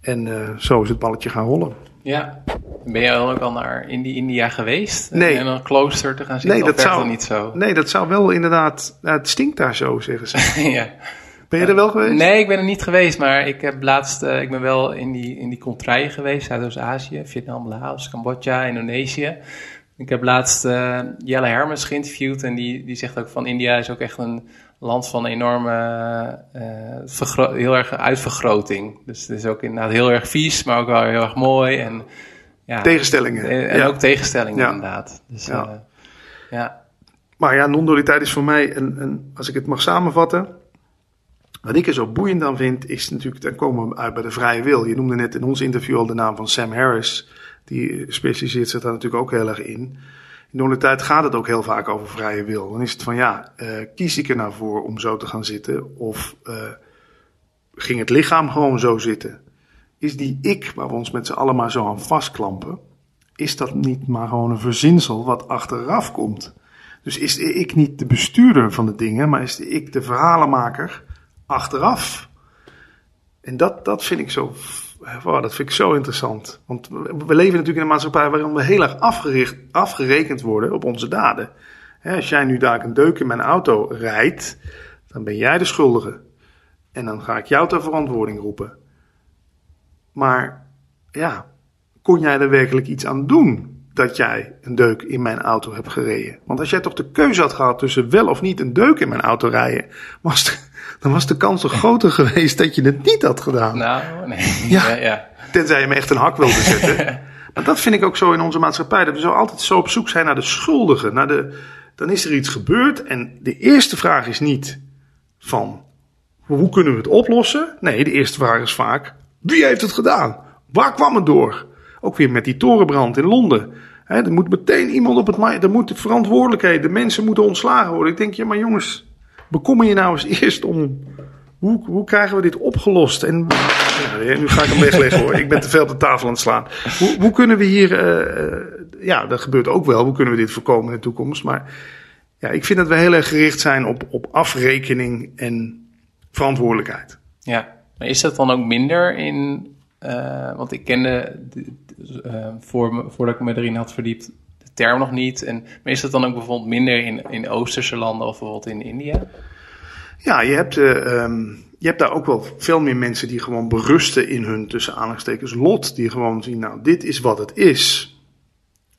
En eh, zo is het balletje gaan rollen. Ja. Ben je dan ook al naar Indi India geweest? Nee. In een klooster te gaan zitten? Nee, dat werkt zou, niet zo? nee, dat zou wel inderdaad... nou, het stinkt daar zo, zeggen ze. [laughs] ja. Ben je er wel geweest? Nee, ik ben er niet geweest, maar ik heb laatst, eh, ik ben wel in die, in die contraien geweest, Zuidoost-Azië, Vietnam, Laos, Cambodja, Indonesië. Ik heb laatst eh, Jelle Hermes geïnterviewd en die, die zegt ook van India is ook echt een land van enorme, eh, vergro- heel erg uitvergroting. Dus het is ook inderdaad heel erg vies, maar ook wel heel erg mooi en ja, Tegenstellingen. en, en ja. ook tegenstellingen Ja. inderdaad. Dus, Ja. ja. ja. Maar ja, non-dualiteit is voor mij, een, een, als ik het mag samenvatten. Wat ik er zo boeiend aan vind, is natuurlijk, dan komen we uit bij de vrije wil. Je noemde net in ons interview al de naam van Sam Harris. Die specialiseert zich daar natuurlijk ook heel erg in. In non-dualiteit gaat het ook heel vaak over vrije wil. Dan is het van ja, eh, kies ik er nou voor om zo te gaan zitten? Of eh, ging het lichaam gewoon zo zitten? Is die ik, waar we ons met z'n allen maar zo aan vastklampen, is dat niet maar gewoon een verzinsel wat achteraf komt? Dus is de ik niet de bestuurder van de dingen, maar is de ik de verhalenmaker achteraf? En dat, dat vind ik zo, wow, dat vind ik zo interessant. Want we leven natuurlijk in een maatschappij waarin we heel erg afgericht, afgerekend worden op onze daden. Als jij nu daar een deuk in mijn auto rijdt, dan ben jij de schuldige. En dan ga ik jou ter verantwoording roepen. Maar ja, kon jij er werkelijk iets aan doen dat jij een deuk in mijn auto hebt gereden? Want als jij toch de keuze had gehad tussen wel of niet een deuk in mijn auto rijden, was dan was de kans toch groter geweest dat je het niet had gedaan. Nou, nee. Ja. ja, ja. Tenzij je me echt een hak wilde zetten. [laughs] maar dat vind ik ook zo in onze maatschappij. Dat we zo altijd zo op zoek zijn naar de schuldigen. Naar de, dan is er iets gebeurd. En de eerste vraag is niet: van hoe kunnen we het oplossen? Nee, de eerste vraag is vaak: wie heeft het gedaan? Waar kwam het door? Ook weer met die torenbrand in Londen. He, er moet meteen iemand op het. Er moet verantwoordelijkheid. De mensen moeten ontslagen worden. Ik denk, ja, maar jongens, bekommer je nou eens [laughs] eerst om. Hoe, hoe krijgen we dit opgelost? En nu ga ik hem wegleggen hoor. Ik ben te veel op de tafel aan het slaan. Hoe, hoe kunnen we hier. Uh, ja, dat gebeurt ook wel. Hoe kunnen we dit voorkomen in de toekomst? Maar ja, ik vind dat we heel erg gericht zijn op, op afrekening en verantwoordelijkheid. Ja, maar is dat dan ook minder in. Uh, want ik kende voor, voordat ik me erin had verdiept term nog niet. En, is dat dan ook bijvoorbeeld minder in, in Oosterse landen of bijvoorbeeld in India? Ja, je hebt, uh, um, je hebt daar ook wel veel meer mensen die gewoon berusten in hun tussen aanhalingstekens lot. Die gewoon zien, nou, dit is wat het is.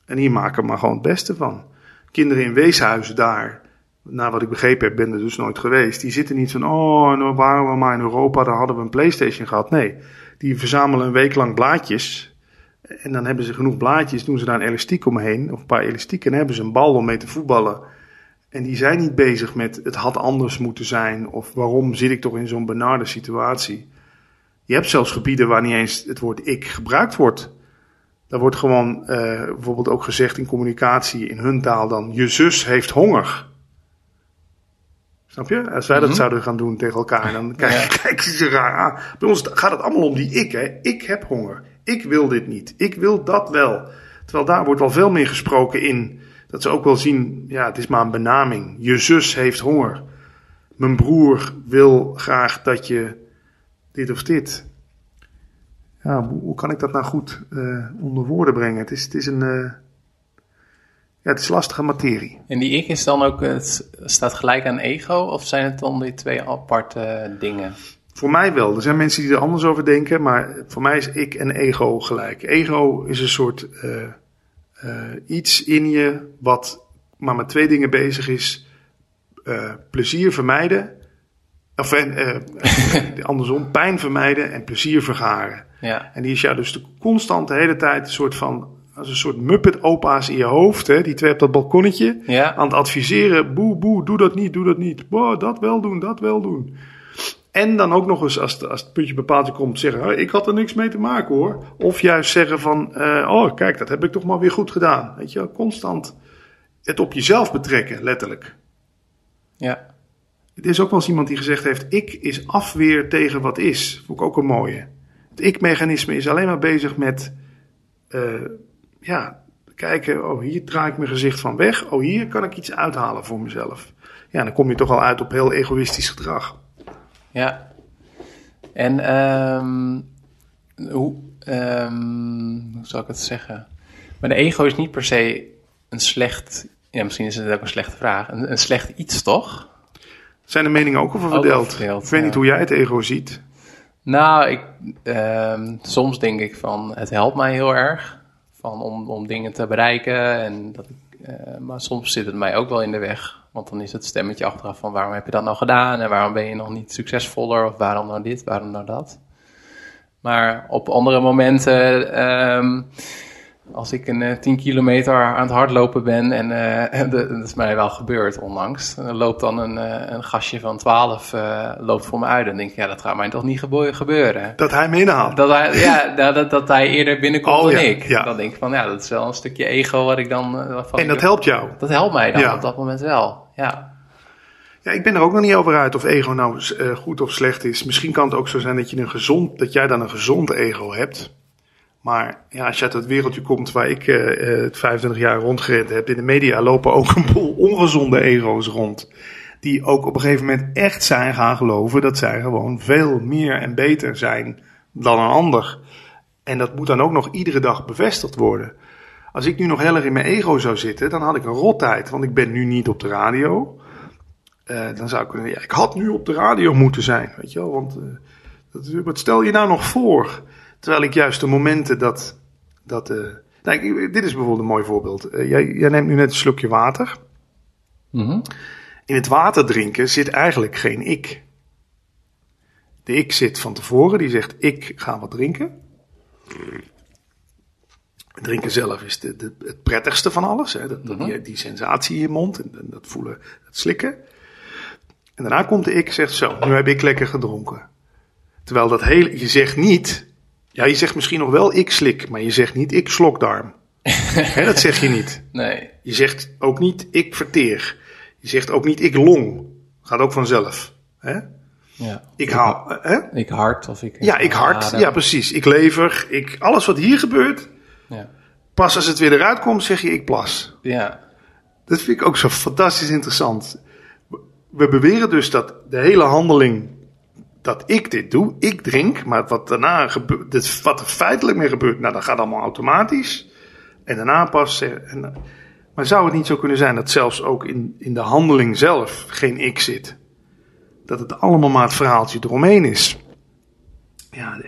En hier maken maar gewoon het beste van. Kinderen in weeshuizen daar, naar wat ik begrepen heb, ben er dus nooit geweest. Die zitten niet van, oh, nou waren we maar in Europa, dan hadden we een Playstation gehad. Nee, die verzamelen een week lang blaadjes. En dan hebben ze genoeg blaadjes, doen ze daar een elastiek omheen, of een paar elastieken, en hebben ze een bal om mee te voetballen. En die zijn niet bezig met het had anders moeten zijn, of waarom zit ik toch in zo'n benarde situatie. Je hebt zelfs gebieden waar niet eens het woord ik gebruikt wordt. Daar wordt gewoon uh, bijvoorbeeld ook gezegd in communicatie in hun taal dan: je zus heeft honger. Snap je? Als wij dat mhm. zouden gaan doen tegen elkaar, dan [laughs] kijken ja. ze raar aan. Bij ons gaat het allemaal om die ik. Hè? Ik heb honger. Ik wil dit niet. Ik wil dat wel. Terwijl daar wordt al veel meer gesproken in dat ze ook wel zien, ja, het is maar een benaming. Je zus heeft honger. Mijn broer wil graag dat je dit of dit. Ja, hoe, kan ik dat nou goed uh, onder woorden brengen? Het is, het is een. Uh, ja, het is lastige materie. En die ik is dan ook, het staat gelijk aan ego, of zijn het dan die twee aparte dingen? Voor mij wel. Er zijn mensen die er anders over denken, maar voor mij is ik en ego gelijk. Ego is een soort uh, uh, iets in je wat maar met twee dingen bezig is: uh, plezier vermijden. Of [laughs] andersom, pijn vermijden en plezier vergaren. Ja. En die is ja dus de constant de hele tijd een soort van als een soort muppet-opa's in je hoofd. Hè? Die twee op dat balkonnetje. Ja. Aan het adviseren. Boe, boe, doe dat niet, doe dat niet. Boah, dat wel doen, dat wel doen. En dan ook nog eens, als het, als het puntje bepaald komt, zeggen: Ik had er niks mee te maken hoor. Of juist zeggen: van, uh, Oh, kijk, dat heb ik toch maar weer goed gedaan. Weet je, constant het op jezelf betrekken, letterlijk. Ja. Er is ook wel eens iemand die gezegd heeft: Ik is afweer tegen wat is. Vond ik ook een mooie. Het ik-mechanisme is alleen maar bezig met uh, ja, kijken, oh hier draai ik mijn gezicht van weg. Oh hier kan ik iets uithalen voor mezelf. Ja, dan kom je toch al uit op heel egoïstisch gedrag. Ja. En um, hoe, um, hoe zal ik het zeggen? Maar de ego is niet per se een slecht, ja misschien is het ook een slechte vraag, een, een slecht iets toch? Zijn de meningen ook over verdeeld? ik weet niet hoe jij het ego ziet. Nou, ik, um, soms denk ik van het helpt mij heel erg van om, om dingen te bereiken. En dat ik, uh, maar soms zit het mij ook wel in de weg. Want dan is het stemmetje achteraf van waarom heb je dat nou gedaan? En waarom ben je nog niet succesvoller? Of waarom nou dit, waarom nou dat? Maar op andere momenten um, als ik een uh, eh, 10 kilometer aan het hardlopen ben, en [laughs] uh, dat is mij wel gebeurd onlangs, dan loopt dan een, uh, een gastje van 12 loopt voor me uit. Dan denk ik, ja, dat gaat mij toch niet gebeuren. Dat hij me inhaalt? Dat hij, ja, [laughs] dat, dat hij eerder binnenkomt oh, dan ik. Dan denk ik van, ja, dat is wel een stukje ego wat ik dan... en dat helpt jou? Dat helpt mij dan op dat moment wel, ja. Ja, ik ben er ook nog niet over uit of ego nou goed of slecht is. Misschien kan het ook zo zijn dat, je een gezond, dat jij dan een gezond ego hebt. Maar ja, als je uit het wereldje komt waar ik uh, uh, 25 jaar rondgerend heb, in de media lopen ook een boel ongezonde ego's rond. Die ook op een gegeven moment echt zijn gaan geloven dat zij gewoon veel meer en beter zijn dan een ander. En dat moet dan ook nog iedere dag bevestigd worden. Als ik nu nog heel erg in mijn ego zou zitten, dan had ik een rottijd, want ik ben nu niet op de radio. Uh, dan zou ik ja, ik had nu op de radio moeten zijn, weet je wel, want wat stel je nou nog voor? Terwijl ik juist de momenten dat. dat uh, nou, dit is bijvoorbeeld een mooi voorbeeld. Uh, jij, jij, neemt nu net een slokje water. Mm In het water drinken zit eigenlijk geen ik. De ik zit van tevoren, die zegt: Ik ga wat drinken. Drinken zelf is de, de, het prettigste van alles. Hè? Dat, mm die, die, sensatie in je mond en, dat voelen, dat slikken. En daarna komt de ik zegt zo, nu heb ik lekker gedronken. Terwijl dat hele, je zegt niet, ja je zegt misschien nog wel ik slik, maar je zegt niet ik slokdarm. [laughs] Dat zeg je niet. Nee. Je zegt ook niet ik verteer. Je zegt ook niet ik long. Gaat ook vanzelf. Ja. Ik haal, hè? Ik hart of ik... Ja, ik hart. adem. Ja, precies. Ik lever. Ik, alles wat hier gebeurt, Ja. pas als het weer eruit komt, zeg je ik plas. Ja. Dat vind ik ook zo fantastisch interessant. We beweren dus dat de hele handeling, dat ik dit doe, ik drink, maar wat daarna gebeurt, wat er feitelijk mee gebeurt, nou dat gaat allemaal automatisch. En daarna pas. eh, En, maar zou het niet zo kunnen zijn dat zelfs ook in, in de handeling zelf geen ik zit? Dat het allemaal maar het verhaaltje eromheen is. Ja,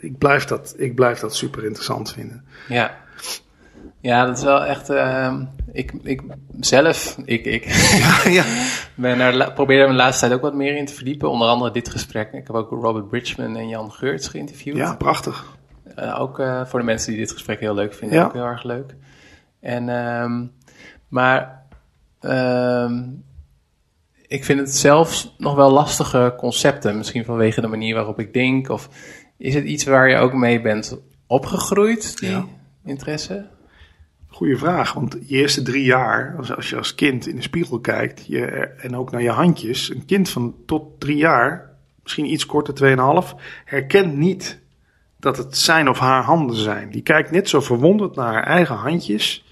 ik, blijf dat, ik blijf dat super interessant vinden. Ja. Ja, dat is wel echt... ehm, ik, ik zelf, ik, ik [laughs] ja, [laughs] ben er, la- probeer er de laatste tijd ook wat meer in te verdiepen. Onder andere dit gesprek. Ik heb ook Robert Bridgman en Jan Geurts geïnterviewd. ja prachtig. Eh, ook eh, voor de mensen die dit gesprek heel leuk vinden, Ja. ook heel erg leuk. En, ehm, maar ehm, ik vind het zelfs nog wel lastige concepten. Misschien vanwege de manier waarop ik denk. Of is het iets waar je ook mee bent opgegroeid, die Ja. interesse? Goeie vraag, want je eerste drie jaar, als, je als kind in de spiegel kijkt je, en ook naar je handjes, een kind van tot drie jaar, misschien iets korter, 2,5, herkent niet dat het zijn of haar handen zijn. Die kijkt net zo verwonderd naar haar eigen handjes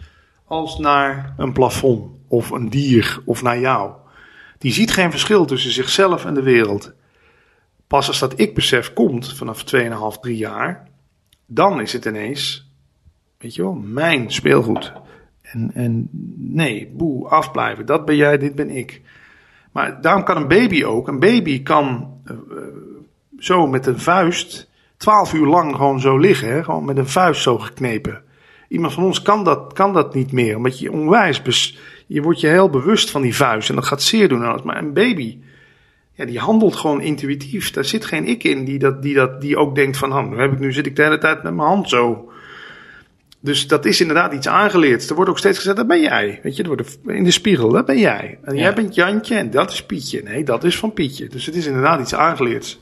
als naar een plafond of een dier of naar jou. Die ziet geen verschil tussen zichzelf en de wereld. Pas als dat ik-besef komt vanaf 2,5, 3 jaar, dan is het ineens Weet je wel, mijn speelgoed. En, en nee, boe, afblijven. Dat ben jij, dit ben ik. Maar daarom kan een baby ook. Een baby kan eh, eh, zo met een vuist twaalf uur lang gewoon zo liggen. Hè? Gewoon met een vuist zo geknepen. Iemand van ons kan dat, kan dat niet meer. Omdat je onwijs, bes- je wordt je heel bewust van die vuist. En dat gaat zeer doen. en alles. Maar een baby, ja, die handelt gewoon intuïtief. Daar zit geen ik in die, dat, die, dat, die ook denkt van... Nu, heb ik, nu zit ik de hele tijd met mijn hand zo... Dus dat is inderdaad iets aangeleerd. Er wordt ook steeds gezegd, dat ben jij. Weet je, er wordt in de spiegel, dat ben jij. En Ja. jij bent Jantje en dat is Pietje. Nee, dat is van Pietje. Dus het is inderdaad iets aangeleerd.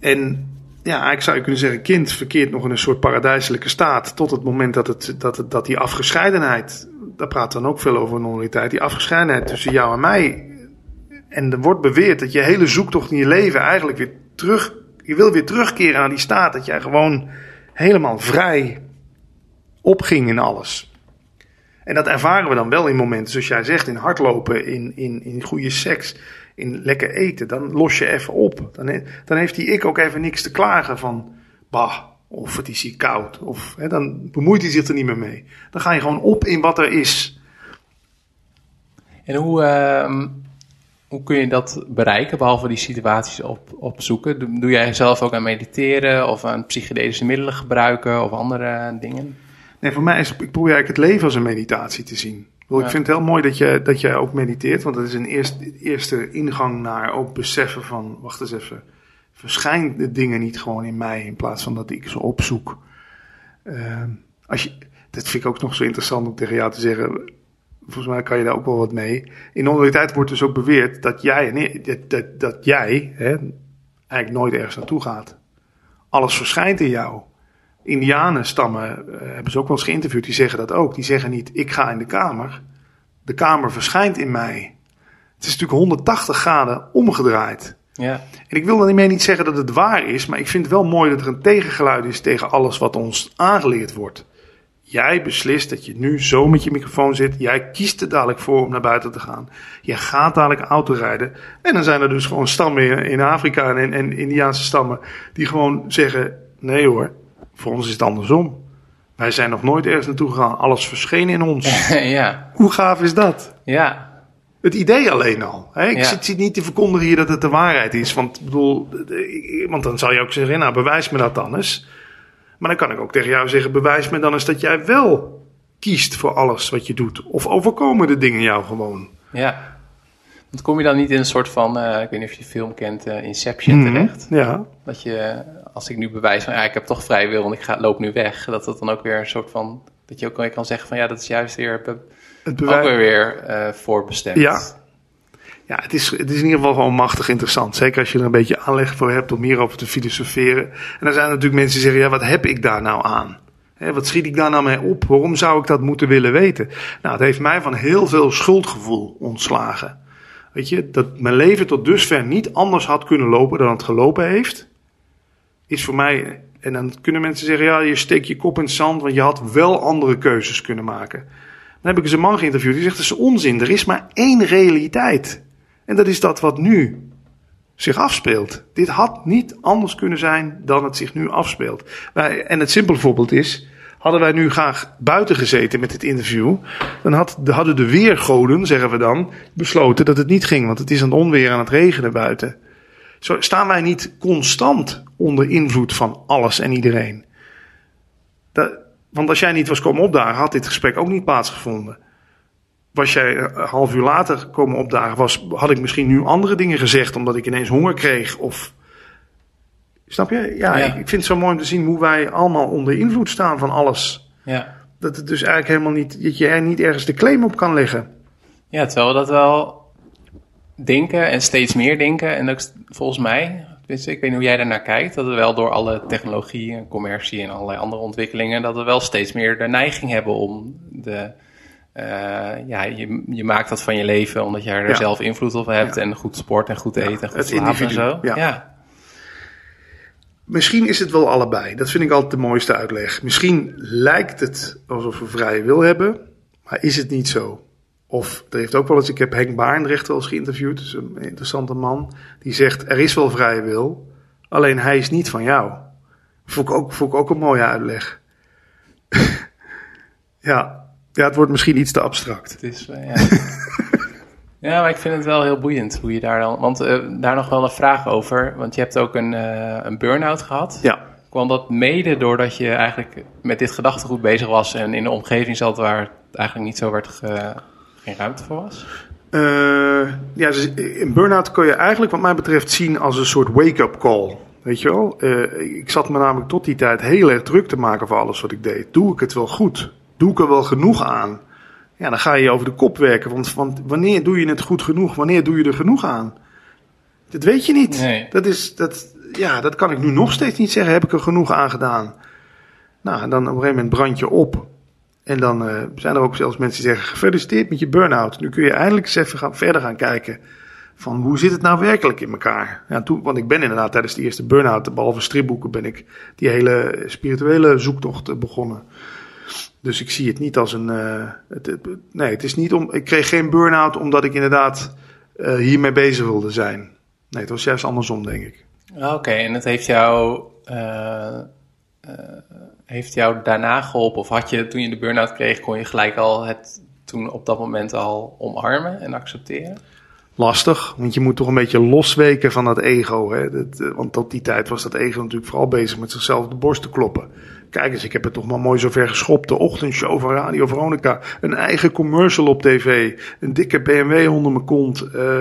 En ja, eigenlijk zou je kunnen zeggen, kind verkeert nog in een soort paradijselijke staat. Tot het moment dat, het, dat, het, dat die afgescheidenheid, daar we dan ook veel over normaliteit. Die afgescheidenheid tussen jou en mij. En er wordt beweerd dat je hele zoektocht in je leven eigenlijk weer terug, je wil weer terugkeren naar die staat. Dat jij gewoon helemaal vrij opging in alles. En dat ervaren we dan wel in momenten, zoals jij zegt, in hardlopen, in, in, in goede seks, in lekker eten. Dan los je even op. Dan, dan heeft die ik ook even niks te klagen van, bah, of het is hier koud. Of, dan bemoeit hij zich er niet meer mee. Dan ga je gewoon op in wat er is. En hoe, ehm, hoe kun je dat bereiken, behalve die situaties op, opzoeken? Doe jij zelf ook aan mediteren of aan psychedelische middelen gebruiken of andere dingen? Nee, voor mij is, ik probeer eigenlijk het leven als een meditatie te zien. Ik Ja. Vind het heel mooi dat je, dat je ook mediteert, want dat is een eerste, eerste ingang naar ook beseffen van, wacht eens even, verschijnt de dingen niet gewoon in mij in plaats van dat ik ze opzoek. Ehm, als je, dat vind ik ook nog zo interessant om tegen jou te zeggen. Volgens mij kan je daar ook wel wat mee. In de normaliteit wordt dus ook beweerd dat jij, dat, dat, dat jij hè, eigenlijk nooit ergens naartoe gaat. Alles verschijnt in jou. Indianenstammen eh, hebben ze ook wel eens geïnterviewd. Die zeggen dat ook. Die zeggen niet: ik ga in de kamer. De kamer verschijnt in mij. Het is natuurlijk 180 graden omgedraaid. Ja, En ik wil daarmee niet zeggen dat het waar is, maar ik vind het wel mooi dat er een tegengeluid is tegen alles wat ons aangeleerd wordt. Jij beslist dat je nu zo met je microfoon zit. Jij kiest er dadelijk voor om naar buiten te gaan. Je gaat dadelijk autorijden. En dan zijn er dus gewoon stammen in, in Afrika en, en Indiaanse stammen die gewoon zeggen: nee hoor, voor ons is het andersom. Wij zijn nog nooit ergens naartoe gegaan. Alles verscheen in ons. [laughs] ja, Hoe gaaf is dat? ja, Het idee alleen al. Hè? Ik Ja. zit, zit niet te verkondigen hier dat het de waarheid is. Want, ik bedoel, want dan zou je ook zeggen, nou bewijs me dat dan eens. Maar dan kan ik ook tegen jou zeggen, bewijs me dan eens dat jij wel kiest voor alles wat je doet. Of overkomen de dingen jou gewoon. ja. Want kom je dan niet in een soort van, eh, ik weet niet of je de film kent, eh, Inception terecht? Ja, Dat je, als ik nu bewijs van, ja, ik heb toch vrij wil en ik ga, loop nu weg, dat dat dan ook weer een soort van, dat je ook weer kan zeggen van, ja, dat is juist weer, be- het ook weer bewijs. weer eh, voorbestemd. Ja. ja, het is, het is in ieder geval gewoon machtig interessant. Zeker als je er een beetje aanleg voor hebt om hierover te filosoferen. En dan zijn er natuurlijk mensen die zeggen, ja, wat heb ik daar nou aan? Hè, wat schiet ik daar nou mee op? Waarom zou ik dat moeten willen weten? Nou, het heeft mij van heel veel schuldgevoel ontslagen. Weet je, dat mijn leven tot dusver niet anders had kunnen lopen dan het gelopen heeft, is voor mij. En dan kunnen mensen zeggen: ja, je steekt je kop in het zand, want je had wel andere keuzes kunnen maken. Dan heb ik eens een man geïnterviewd die zegt: dat is onzin. Er is maar één realiteit. En dat is dat wat nu zich afspeelt. Dit had niet anders kunnen zijn dan het zich nu afspeelt. En het simpele voorbeeld is. Hadden wij nu graag buiten gezeten met dit interview, dan had, hadden de weergoden, zeggen we dan, besloten dat het niet ging, want het is aan het onweer aan het regenen buiten. Zo staan wij niet constant onder invloed van alles en iedereen. Dat, want als jij niet was komen opdagen, had dit gesprek ook niet plaatsgevonden. Was jij een half uur later komen opdagen, was, had ik misschien nu andere dingen gezegd omdat ik ineens honger kreeg of Snap je? Ja, Ik, vind het zo mooi om te zien hoe wij allemaal onder invloed staan van alles. Ja. Dat het dus eigenlijk helemaal niet, dat je er niet ergens de claim op kan leggen. Ja, terwijl dat wel denken en steeds meer denken. En ook volgens mij, ik weet niet hoe jij daarnaar kijkt, dat we wel door alle technologie en commercie en allerlei andere ontwikkelingen, dat we wel steeds meer de neiging hebben om de. Uh, ja, je, je maakt dat van je leven omdat je er zelf invloed op hebt en goed sport en goed eten en goed slapen en zo. ja. Misschien is het wel allebei. Dat vind ik altijd de mooiste uitleg. Misschien lijkt het alsof we vrije wil hebben, maar is het niet zo. Of er heeft ook wel eens, ik heb Henk Baarndrecht wel eens geïnterviewd, dus een interessante man, die zegt: er is wel vrije wil, alleen hij is niet van jou. Vond ik ook, vond ik ook een mooie uitleg. [laughs] ja. ja, het wordt misschien iets te abstract. Het is, uh, ja. [laughs] Ja, maar ik vind het wel heel boeiend hoe je daar dan. Want uh, daar nog wel een vraag over. Want je hebt ook een, uh, een burn-out gehad. Ja. Kwam dat mede doordat je eigenlijk met dit gedachtegoed bezig was en in de omgeving zat waar het eigenlijk niet zo werd ge, geen ruimte voor was? Uh, ja, dus een burn-out kun je eigenlijk wat mij betreft zien als een soort wake-up call. Weet je wel? ik zat me namelijk tot die tijd heel erg druk te maken voor alles wat ik deed. Doe ik het wel goed? Doe ik er wel genoeg aan? Ja, dan ga je over de kop werken. Want, want wanneer doe je het goed genoeg? Wanneer doe je er genoeg aan? Dat weet je niet. Nee. Dat, is, dat, ja, dat kan ik nu nog steeds niet zeggen. Heb ik er genoeg aan gedaan? Nou, en dan op een gegeven moment brand je op. En dan uh, zijn er ook zelfs mensen die zeggen: gefeliciteerd met je burn-out. Nu kun je eindelijk eens even gaan, verder gaan kijken. Van hoe zit het nou werkelijk in elkaar? Ja, toen, want ik ben inderdaad tijdens de eerste burn-out, behalve stripboeken, ben ik die hele spirituele zoektocht begonnen. Dus ik zie het niet als een. Uh, het, nee, het is niet om. Ik kreeg geen burn-out omdat ik inderdaad uh, hiermee bezig wilde zijn. Nee, het was juist andersom, denk ik. Ah, oké, en het heeft jou. Heeft jou daarna geholpen? Of had je toen je de burn-out kreeg, kon je gelijk al het toen op dat moment al omarmen en accepteren? Lastig, want je moet toch een beetje losweken van dat ego. Hè? Dat, want tot die tijd was dat ego natuurlijk vooral bezig met zichzelf op de borst te kloppen. Kijk eens, ik heb het toch maar mooi zover geschopt. De ochtendshow van Radio Veronica. Een eigen commercial op tv. Een dikke BMW onder mijn kont. Uh,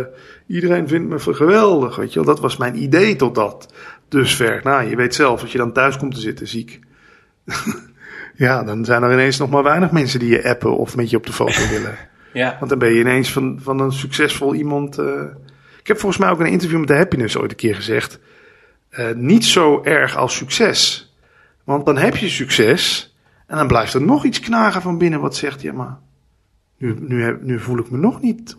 iedereen vindt me geweldig. Weet je wel. Dat was mijn idee tot dat dusver. Nou, je weet zelf, als je dan thuis komt te zitten ziek. [laughs] ja, dan zijn er ineens nog maar weinig mensen die je appen of met je op de foto [laughs] willen. Ja. Want dan ben je ineens van, van een succesvol iemand. Uh... Ik heb volgens mij ook in een interview met de Happiness ooit een keer gezegd. Uh, niet zo erg als succes. Want dan heb je succes en dan blijft er nog iets knagen van binnen wat zegt, ja maar nu, nu, nu voel ik me nog niet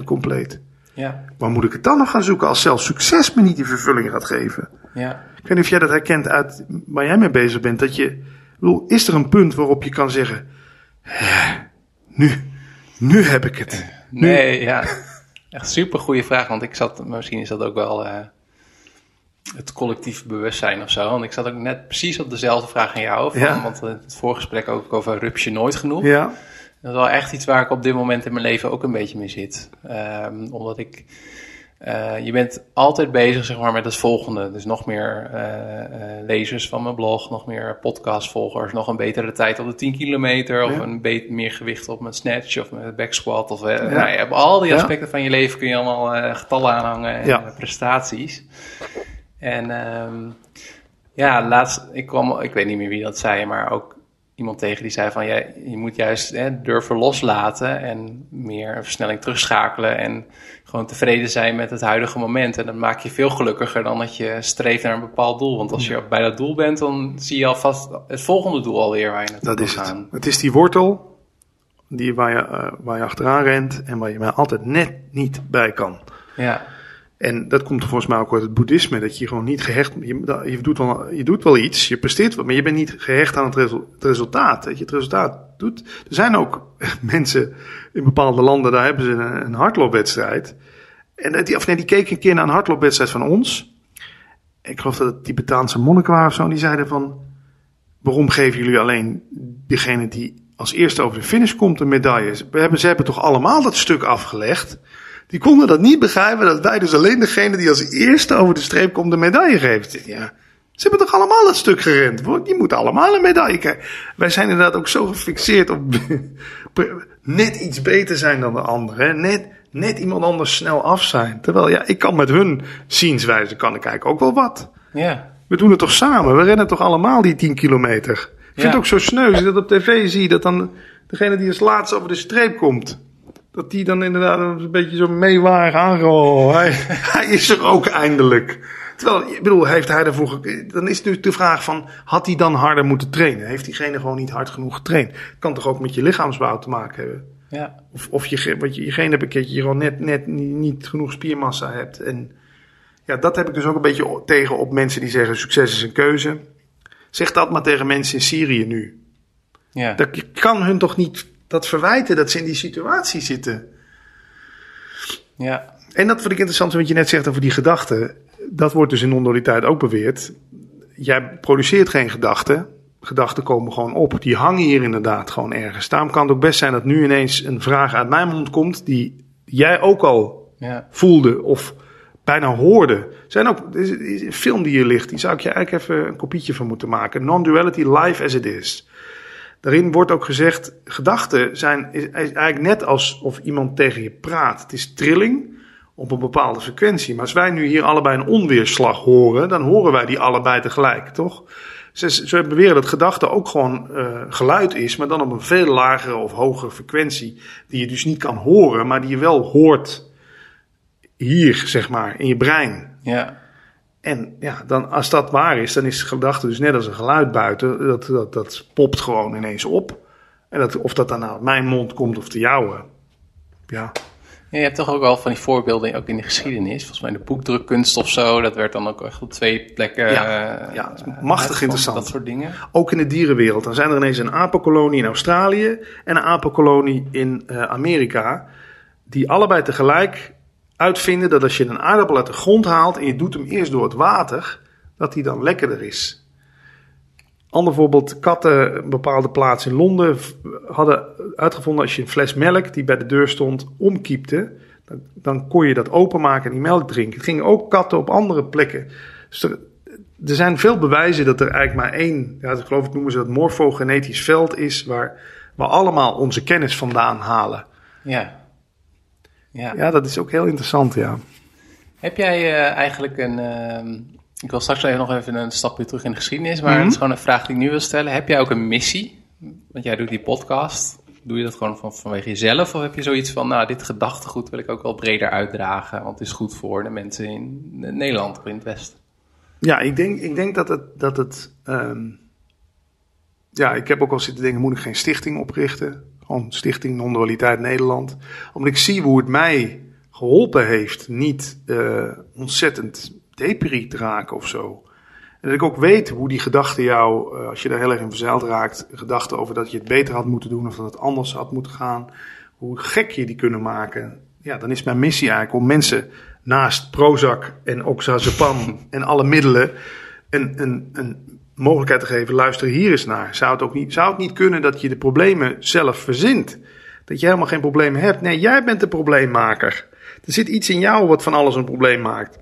100% compleet. Ja. Waar moet ik het dan nog gaan zoeken als zelfs succes me niet die vervulling gaat geven? Ja. Ik weet niet of jij dat herkent uit waar jij mee bezig bent. Dat je, bedoel, is er een punt waarop je kan zeggen, nu, nu heb ik het. Nu. Nee, ja. Echt super goede vraag, want ik zat, misschien is dat ook wel... Uh het collectief bewustzijn of zo. Want ik zat ook net precies op dezelfde vraag aan jou. Van, ja. Want het voorgesprek ook over rupsje nooit genoeg. Ja. Dat is wel echt iets waar ik op dit moment in mijn leven ook een beetje mee zit. Um, omdat ik... Uh, je bent altijd bezig zeg maar, met het volgende. Dus nog meer uh, uh, lezers van mijn blog, nog meer podcastvolgers, nog een betere tijd op de 10 kilometer, of Ja. een beetje meer gewicht op mijn snatch of mijn back squat. Of, ja. nou, je hebt al die Ja. aspecten van je leven kun je allemaal getallen aanhangen en prestaties. En um, ja, laatst, ik kwam, ik weet niet meer wie dat zei, maar ook iemand tegen die zei van ja, je moet juist hè, durven loslaten en meer een versnelling terugschakelen en gewoon tevreden zijn met het huidige moment. En dan maak je veel gelukkiger dan dat je streeft naar een bepaald doel. Want als je bij dat doel bent, dan zie je alvast het volgende doel alweer waar je naartoe Dat is het. gaan. Het is die wortel die waar, je, eh, waar je achteraan rent en waar je maar altijd net niet bij kan. Ja, En dat komt volgens mij ook uit het boeddhisme, dat je gewoon niet gehecht, je, doet wel, je doet wel iets, je presteert wat, maar je bent niet gehecht aan het, resul- het resultaat. Dat je het resultaat doet. Er zijn ook [laughs] mensen in bepaalde landen, daar hebben ze een, hardloopwedstrijd. En die, of die keken een keer naar een hardloopwedstrijd van ons. Ik geloof dat het Tibetaanse monniken waren of zo, die zeiden van, waarom geven jullie alleen degene die als eerste over de finish komt een medaille? We hebben, ze hebben toch allemaal dat stuk afgelegd? Die konden dat niet begrijpen dat wij dus alleen degene die als eerste over de streep komt de medaille geven. Ja, ze hebben toch allemaal dat stuk gerend? Die moeten allemaal een medaille krijgen. Wij zijn inderdaad ook zo gefixeerd op [laughs] net iets beter zijn dan de anderen. Net, net iemand anders snel af zijn. Terwijl ja, ik kan met hun zienswijze kan ik eigenlijk ook wel wat. ja, We doen het toch samen? We rennen toch allemaal die 10 kilometer? Ik vind het ook zo sneu dat op tv zie. Dat dan degene die als laatste over de streep komt. Dat die dan inderdaad een beetje zo meewarig aangehouden. Hij, [laughs] hij is er ook eindelijk. Terwijl, ik bedoel, heeft hij ge- Dan is nu de vraag van, had hij dan harder moeten trainen? Heeft diegene gewoon niet hard genoeg getraind? Het kan toch ook met je lichaamsbouw te maken hebben? ja, Of, of je, wat je, je geen hebt een keertje gewoon net, net niet, genoeg spiermassa hebt. En ja, dat heb ik dus ook een beetje tegen op mensen die zeggen succes is een keuze. Zeg dat maar tegen mensen in Syrië nu. ja. Dat, je kan hun toch niet dat verwijten dat ze in die situatie zitten. ja. En dat vond ik interessant wat je net zegt over die gedachten. Dat wordt dus in non-dualiteit ook beweerd. Jij produceert geen gedachten. Gedachten komen gewoon op. Die hangen hier inderdaad gewoon ergens. Daarom kan het ook best zijn dat nu ineens een vraag uit mijn mond komt die jij ook al ja. voelde of bijna hoorde. Zijn ook is- er is een film die hier ligt, die zou ik je eigenlijk even een kopietje van moeten maken. Non-duality live as it is. Daarin wordt ook gezegd, gedachten zijn is, eigenlijk net alsof iemand tegen je praat. Het is trilling op een bepaalde frequentie. Maar als wij nu hier allebei een onweerslag horen, dan horen wij die allebei tegelijk, toch? Ze, ze beweren dat gedachte ook gewoon eh, geluid is, maar dan op een veel lagere of hogere frequentie. Die je dus niet kan horen, maar die je wel hoort hier, zeg maar, in je brein. ja. En ja, dan, als dat waar is, dan is gedachte dus net als een geluid buiten. Dat, dat, dat popt gewoon ineens op. En dat, of dat dan nou uit mijn mond komt of de jouwe. Ja, Ja, je hebt toch ook wel van die voorbeelden ook in de geschiedenis. Volgens mij de boekdrukkunst of zo. Dat werd dan ook echt op twee plekken. Ja, eh, ja, machtig interessant. Dat soort dingen. ook in de dierenwereld. Dan zijn er ineens een apenkolonie in Australië en een apenkolonie in eh, Amerika. Die allebei tegelijk uitvinden dat als je een aardappel uit de grond haalt en je doet hem eerst door het water, dat die dan lekkerder is. Ander voorbeeld, katten, een bepaalde plaats in Londen hadden uitgevonden als je een fles melk die bij de deur stond omkiepte, dan, kon je dat openmaken en die melk drinken. Het gingen ook katten op andere plekken. Dus er, er zijn veel bewijzen dat er eigenlijk maar één, ja, ik geloof ik noemen ze dat morfogenetisch veld is, waar we allemaal onze kennis vandaan halen. Ja. Ja. Ja, dat is ook heel interessant, ja. Heb jij eh, eigenlijk een. ehm, ik wil straks even nog even een stapje terug in de geschiedenis. Maar Mhm. het is gewoon een vraag die ik nu wil stellen. Heb jij ook een missie? Want jij doet die podcast. Doe je dat gewoon van, vanwege jezelf? Of heb je zoiets van, nou, dit gedachtegoed wil ik ook wel breder uitdragen. Want het is goed voor de mensen in Nederland of in het Westen. Ja, ik denk, ik denk dat het. Dat het ehm, ja, ik heb ook al zitten denken: moet ik geen stichting oprichten? Gewoon Stichting Non-Dualiteit Nederland. Omdat ik zie hoe het mij geholpen heeft niet eh, ontzettend depri te raken of zo. En dat ik ook weet hoe die gedachten jou, eh, als je daar heel erg in verzeild raakt, gedachten over dat je het beter had moeten doen of dat het anders had moeten gaan, hoe gek je die kunnen maken. Ja, dan is mijn missie eigenlijk om mensen naast Prozac en Oxazepam [laughs] en alle middelen een, een, een mogelijkheid te geven. Luister hier eens naar. Zou het, ook niet, zou het niet kunnen dat je de problemen zelf verzint? Dat je helemaal geen problemen hebt. Nee, jij bent de probleemmaker. Er zit iets in jou wat van alles een probleem maakt.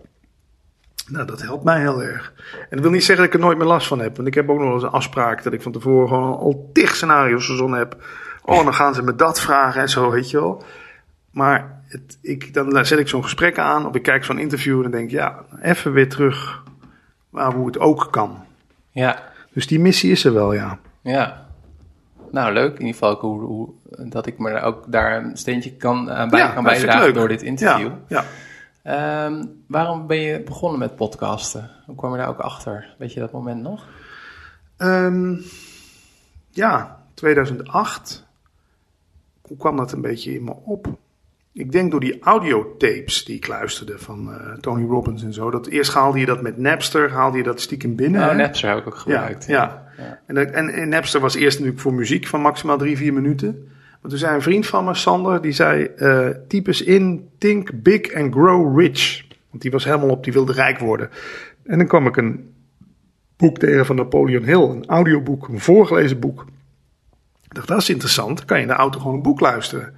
Nou, dat helpt mij heel erg. En dat wil niet zeggen dat ik er nooit meer last van heb. Want ik heb ook nog eens een afspraak dat ik van tevoren gewoon al tig scenario's verzonnen heb. Oh, dan gaan ze me dat vragen en zo, weet je wel. Maar het, ik, dan zet ik zo'n gesprek aan of ik kijk zo'n interview en denk ja, even weer terug waar hoe het ook kan. Ja, Dus die missie is er wel, ja. ja. Nou, leuk. In ieder geval hoe, hoe, dat ik me ook daar een steentje kan, aan bij, Ja, kan bijdragen door dit interview. Ja, ja. Ehm, waarom ben je begonnen met podcasten? Hoe kwam je daar ook achter? Weet je dat moment nog? Ehm, ja, 2008. Hoe kwam dat een beetje in me op? Ik denk door die audiotapes die ik luisterde van eh, Tony Robbins en zo. Dat eerst haalde je dat met Napster, haalde je dat stiekem binnen. Nou, hè? Napster heb ik ook ja, gebruikt. ja. Ja. En, dat- en, en Napster was eerst natuurlijk voor muziek van maximaal drie, vier minuten. Maar toen zei een vriend van me, Sander, die zei: eh typ eens in Think Big and Grow Rich. Want die was helemaal op, die wilde rijk worden. En dan kwam ik een boek tegen van Napoleon Hill, een audioboek, een voorgelezen boek. Ik dacht, dat is interessant. Dan kan je in de auto gewoon een boek luisteren.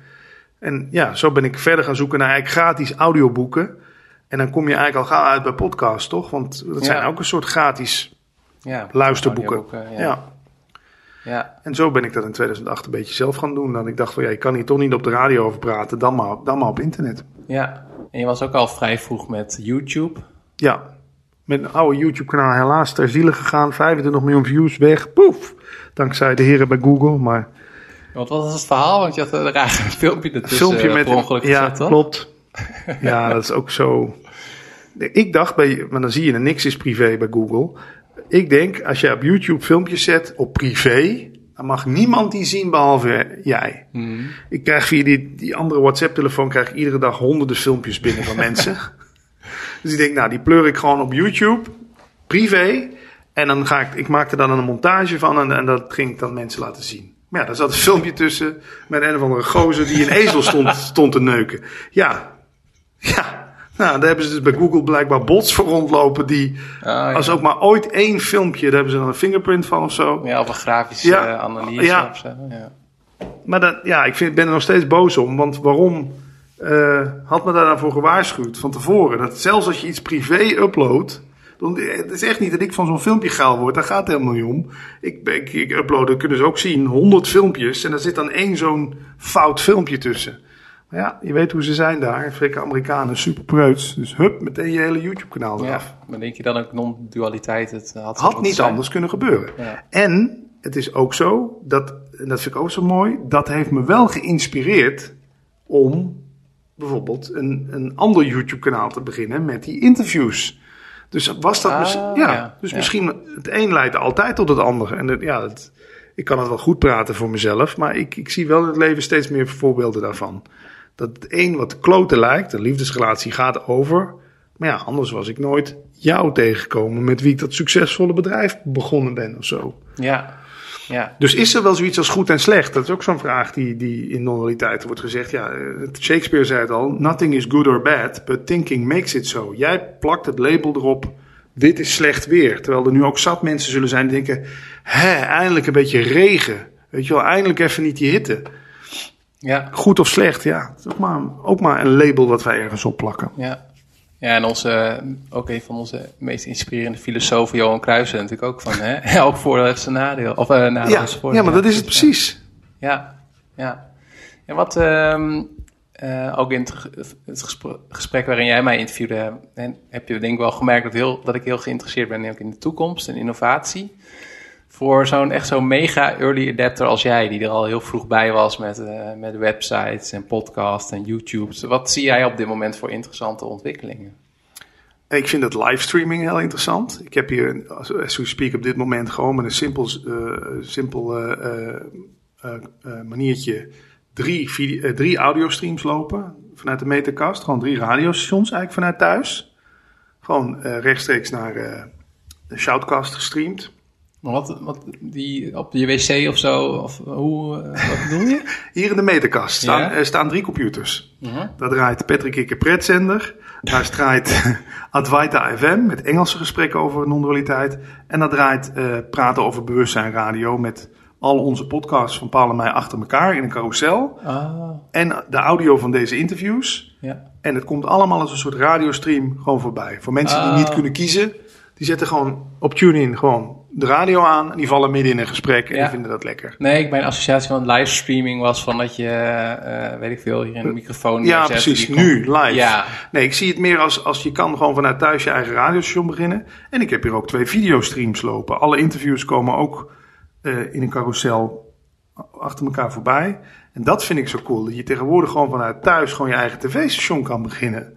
En ja, zo ben ik verder gaan zoeken naar eigenlijk gratis audioboeken. En dan kom je eigenlijk al gauw uit bij podcasts, toch? Want dat zijn Ja. ook een soort gratis Ja, luisterboeken. ja. ja. ja. En zo ben ik dat in 2008 een beetje zelf gaan doen. Dan ik dacht van ja, je kan hier toch niet op de radio over praten, dan maar, dan maar op internet. Ja. En je was ook al vrij vroeg met YouTube. Ja, met een oude YouTube-kanaal helaas ter ziele gegaan. 25 miljoen views weg. Poef! Dankzij de heren bij Google. Maar Wat was het verhaal? Want je had een raar filmpje een ertussen filmpje eh, met... per ongeluk ja, gezet, klopt. [laughs] Ja, dat is ook zo... Ik dacht, bij, maar dan zie je er niks is privé bij Google. Ik denk, als jij op YouTube filmpjes zet op privé... dan mag niemand die zien behalve jij. Hmm. Ik krijg via die, die andere WhatsApp-telefoon krijg ik iedere dag honderden filmpjes binnen van [laughs] mensen. Dus ik denk, nou, die pleur ik gewoon op YouTube, privé. En dan ga ik, ik maakte dan een montage van en, en dat ging ik dan mensen laten zien. Maar ja, daar zat een filmpje tussen met een of andere gozer die een ezel stond, [laughs] stond te neuken. Ja, ja. Nou, daar hebben ze dus bij Google blijkbaar bots voor rondlopen die, Ah, ja. als ook maar ooit één filmpje, daar hebben ze dan een fingerprint van of zo. Ja, of een grafische Ja. eh, analyse Ja. of zo. Ja. Maar dat, ja, ik vind, ben er nog steeds boos om. Want waarom eh, had me daar dan voor gewaarschuwd van tevoren? Dat zelfs als je iets privé uploadt. Dan, het is echt niet dat ik van zo'n filmpje geil word. Daar gaat het helemaal niet om. Ik, ik, ik upload, dat kunnen ze ook zien, 100 filmpjes. En er zit dan één zo'n fout filmpje tussen. Maar ja, je weet hoe ze zijn daar. Frikke Amerikanen, super preuts. Dus hup, meteen je hele YouTube-kanaal eraf. Ja. Maar denk je dan ook non-dualiteit het had niet zijn? anders kunnen gebeuren. Ja. En het is ook zo, dat, en dat vind ik ook zo mooi, dat heeft me wel geïnspireerd om bijvoorbeeld een, een ander YouTube-kanaal te beginnen met die interviews. Dus was dat Ah, ja, ja, dus ja. misschien het een leidt altijd tot het ander. En het, ja, het, ik kan het wel goed praten voor mezelf, maar ik, ik zie wel in het leven steeds meer voorbeelden daarvan. Dat het een wat kloten lijkt, de liefdesrelatie gaat over. Maar ja, anders was ik nooit jou tegengekomen met wie ik dat succesvolle bedrijf begonnen ben of zo. Ja. Ja. Dus is er wel zoiets als goed en slecht? Dat is ook zo'n vraag die, die in non-dualiteit wordt gezegd. Ja, Shakespeare zei het al: Nothing is good or bad, but thinking makes it so. Jij plakt het label erop: dit is slecht weer. Terwijl er nu ook zat mensen zullen zijn die denken: hè, eindelijk een beetje regen. Weet je wel, eindelijk even niet die hitte. Ja. Goed of slecht, ja. Het is ook maar, ook maar een label wat wij ergens op plakken. Ja. Ja, en onze, ook een van onze meest inspirerende filosofen, Johan Cruijff, natuurlijk ook van, hè, [laughs] elk voordeel heeft zijn nadeel. Of uh, nadeel Ja, is zijn voordeel. ja, maar dat is het precies. Ja, ja. En wat ehm, eh, ook in het, ge- het gespre- gesprek waarin jij mij interviewde, en heb je denk ik wel gemerkt dat, heel, dat ik heel geïnteresseerd ben ook in de toekomst en innovatie. Voor zo'n echt zo'n mega early adapter als jij, die er al heel vroeg bij was met, eh, met websites en podcasts en YouTube. Wat zie jij op dit moment voor interessante ontwikkelingen? Ik vind het livestreaming heel interessant. Ik heb hier, as we speak, op dit moment gewoon met een simpel, eh, simpel eh, maniertje drie, video, drie audiostreams lopen vanuit de Metacast. Gewoon drie radiostations eigenlijk vanuit thuis. Gewoon rechtstreeks naar de Shoutcast gestreamd. Maar wat, wat die op je wc of zo, of hoe, eh, wat bedoel je? [laughs] Hier in de Metacast staan, Ja? er staan drie computers. Mhm. Daar draait Patrick Ikke Pretzender. Daar draait [laughs] Advaita FM met Engelse gesprekken over non-dualiteit. En daar draait eh, Praten over Bewustzijn Radio met al onze podcasts van Paul en mij achter elkaar in een carousel. Ah, En de audio van deze interviews. ja. En het komt allemaal als een soort radiostream gewoon voorbij. Voor mensen die Ah. niet kunnen kiezen, die zetten gewoon op TuneIn gewoon de radio aan. En die vallen midden in een gesprek en Ja. die vinden dat lekker. Nee, mijn associatie van livestreaming was van dat je, eh, weet ik veel, hier een microfoon Ja, precies. Nu, live. Ja, Nee, ik zie het meer als, als je kan gewoon vanuit thuis je eigen radiostation beginnen. En ik heb hier ook twee videostreams lopen. Alle interviews komen ook eh, in een carousel achter elkaar voorbij. En dat vind ik zo cool. Dat je tegenwoordig gewoon vanuit thuis gewoon je eigen tv-station kan beginnen.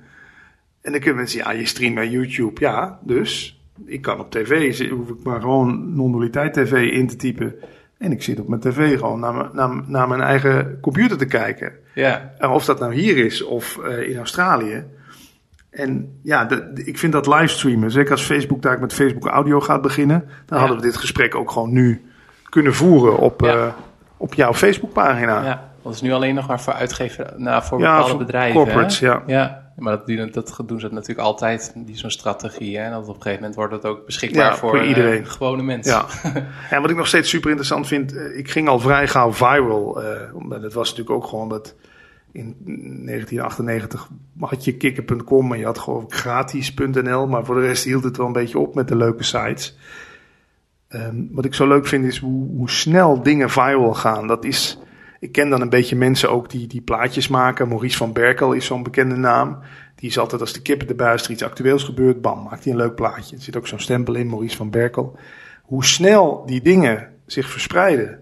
En dan kunnen mensen, ja, je streamt bij YouTube. Ja, dus ik kan op tv, hoef ik maar gewoon non-dualiteit tv in te typen. En ik zit op mijn tv gewoon naar, mijn- naar, naar mijn eigen computer te kijken. Ja, En of dat nou hier is of eh, in Australië. En ja, de- de- ik vind dat livestreamen, zeker als Facebook daar met Facebook audio gaat beginnen, dan Ja. hadden we dit gesprek ook gewoon nu kunnen voeren op, Ja. eh, op jouw Facebookpagina. ja. Dat is nu alleen nog maar voor uitgever, nou, voor Ja, bepaalde voor bedrijven. corporates, hè? ja. ja. Maar dat, die- dat doen ze natuurlijk altijd, die zo'n strategie. Hè? En dat op een gegeven moment wordt het ook beschikbaar Ja, voor, voor eh, iedereen. gewone mensen. Ja. [laughs] En wat ik nog steeds super interessant vind, eh, ik ging al vrij gauw viral. omdat het was natuurlijk ook gewoon dat in 1998 had je kikker.com en je had gewoon gratis.nl, maar voor de rest hield het wel een beetje op met de leuke sites. Ehm, wat ik zo leuk vind is hoe, hoe snel dingen viral gaan. Dat is, ik ken dan een beetje mensen ook die, die plaatjes maken. Maurice van Berkel is zo'n bekende naam. Die is altijd als de kippen erbij, als er iets actueels gebeurt, bam, maakt hij een leuk plaatje. Er zit ook zo'n stempel in, Maurice van Berkel. Hoe snel die dingen zich verspreiden,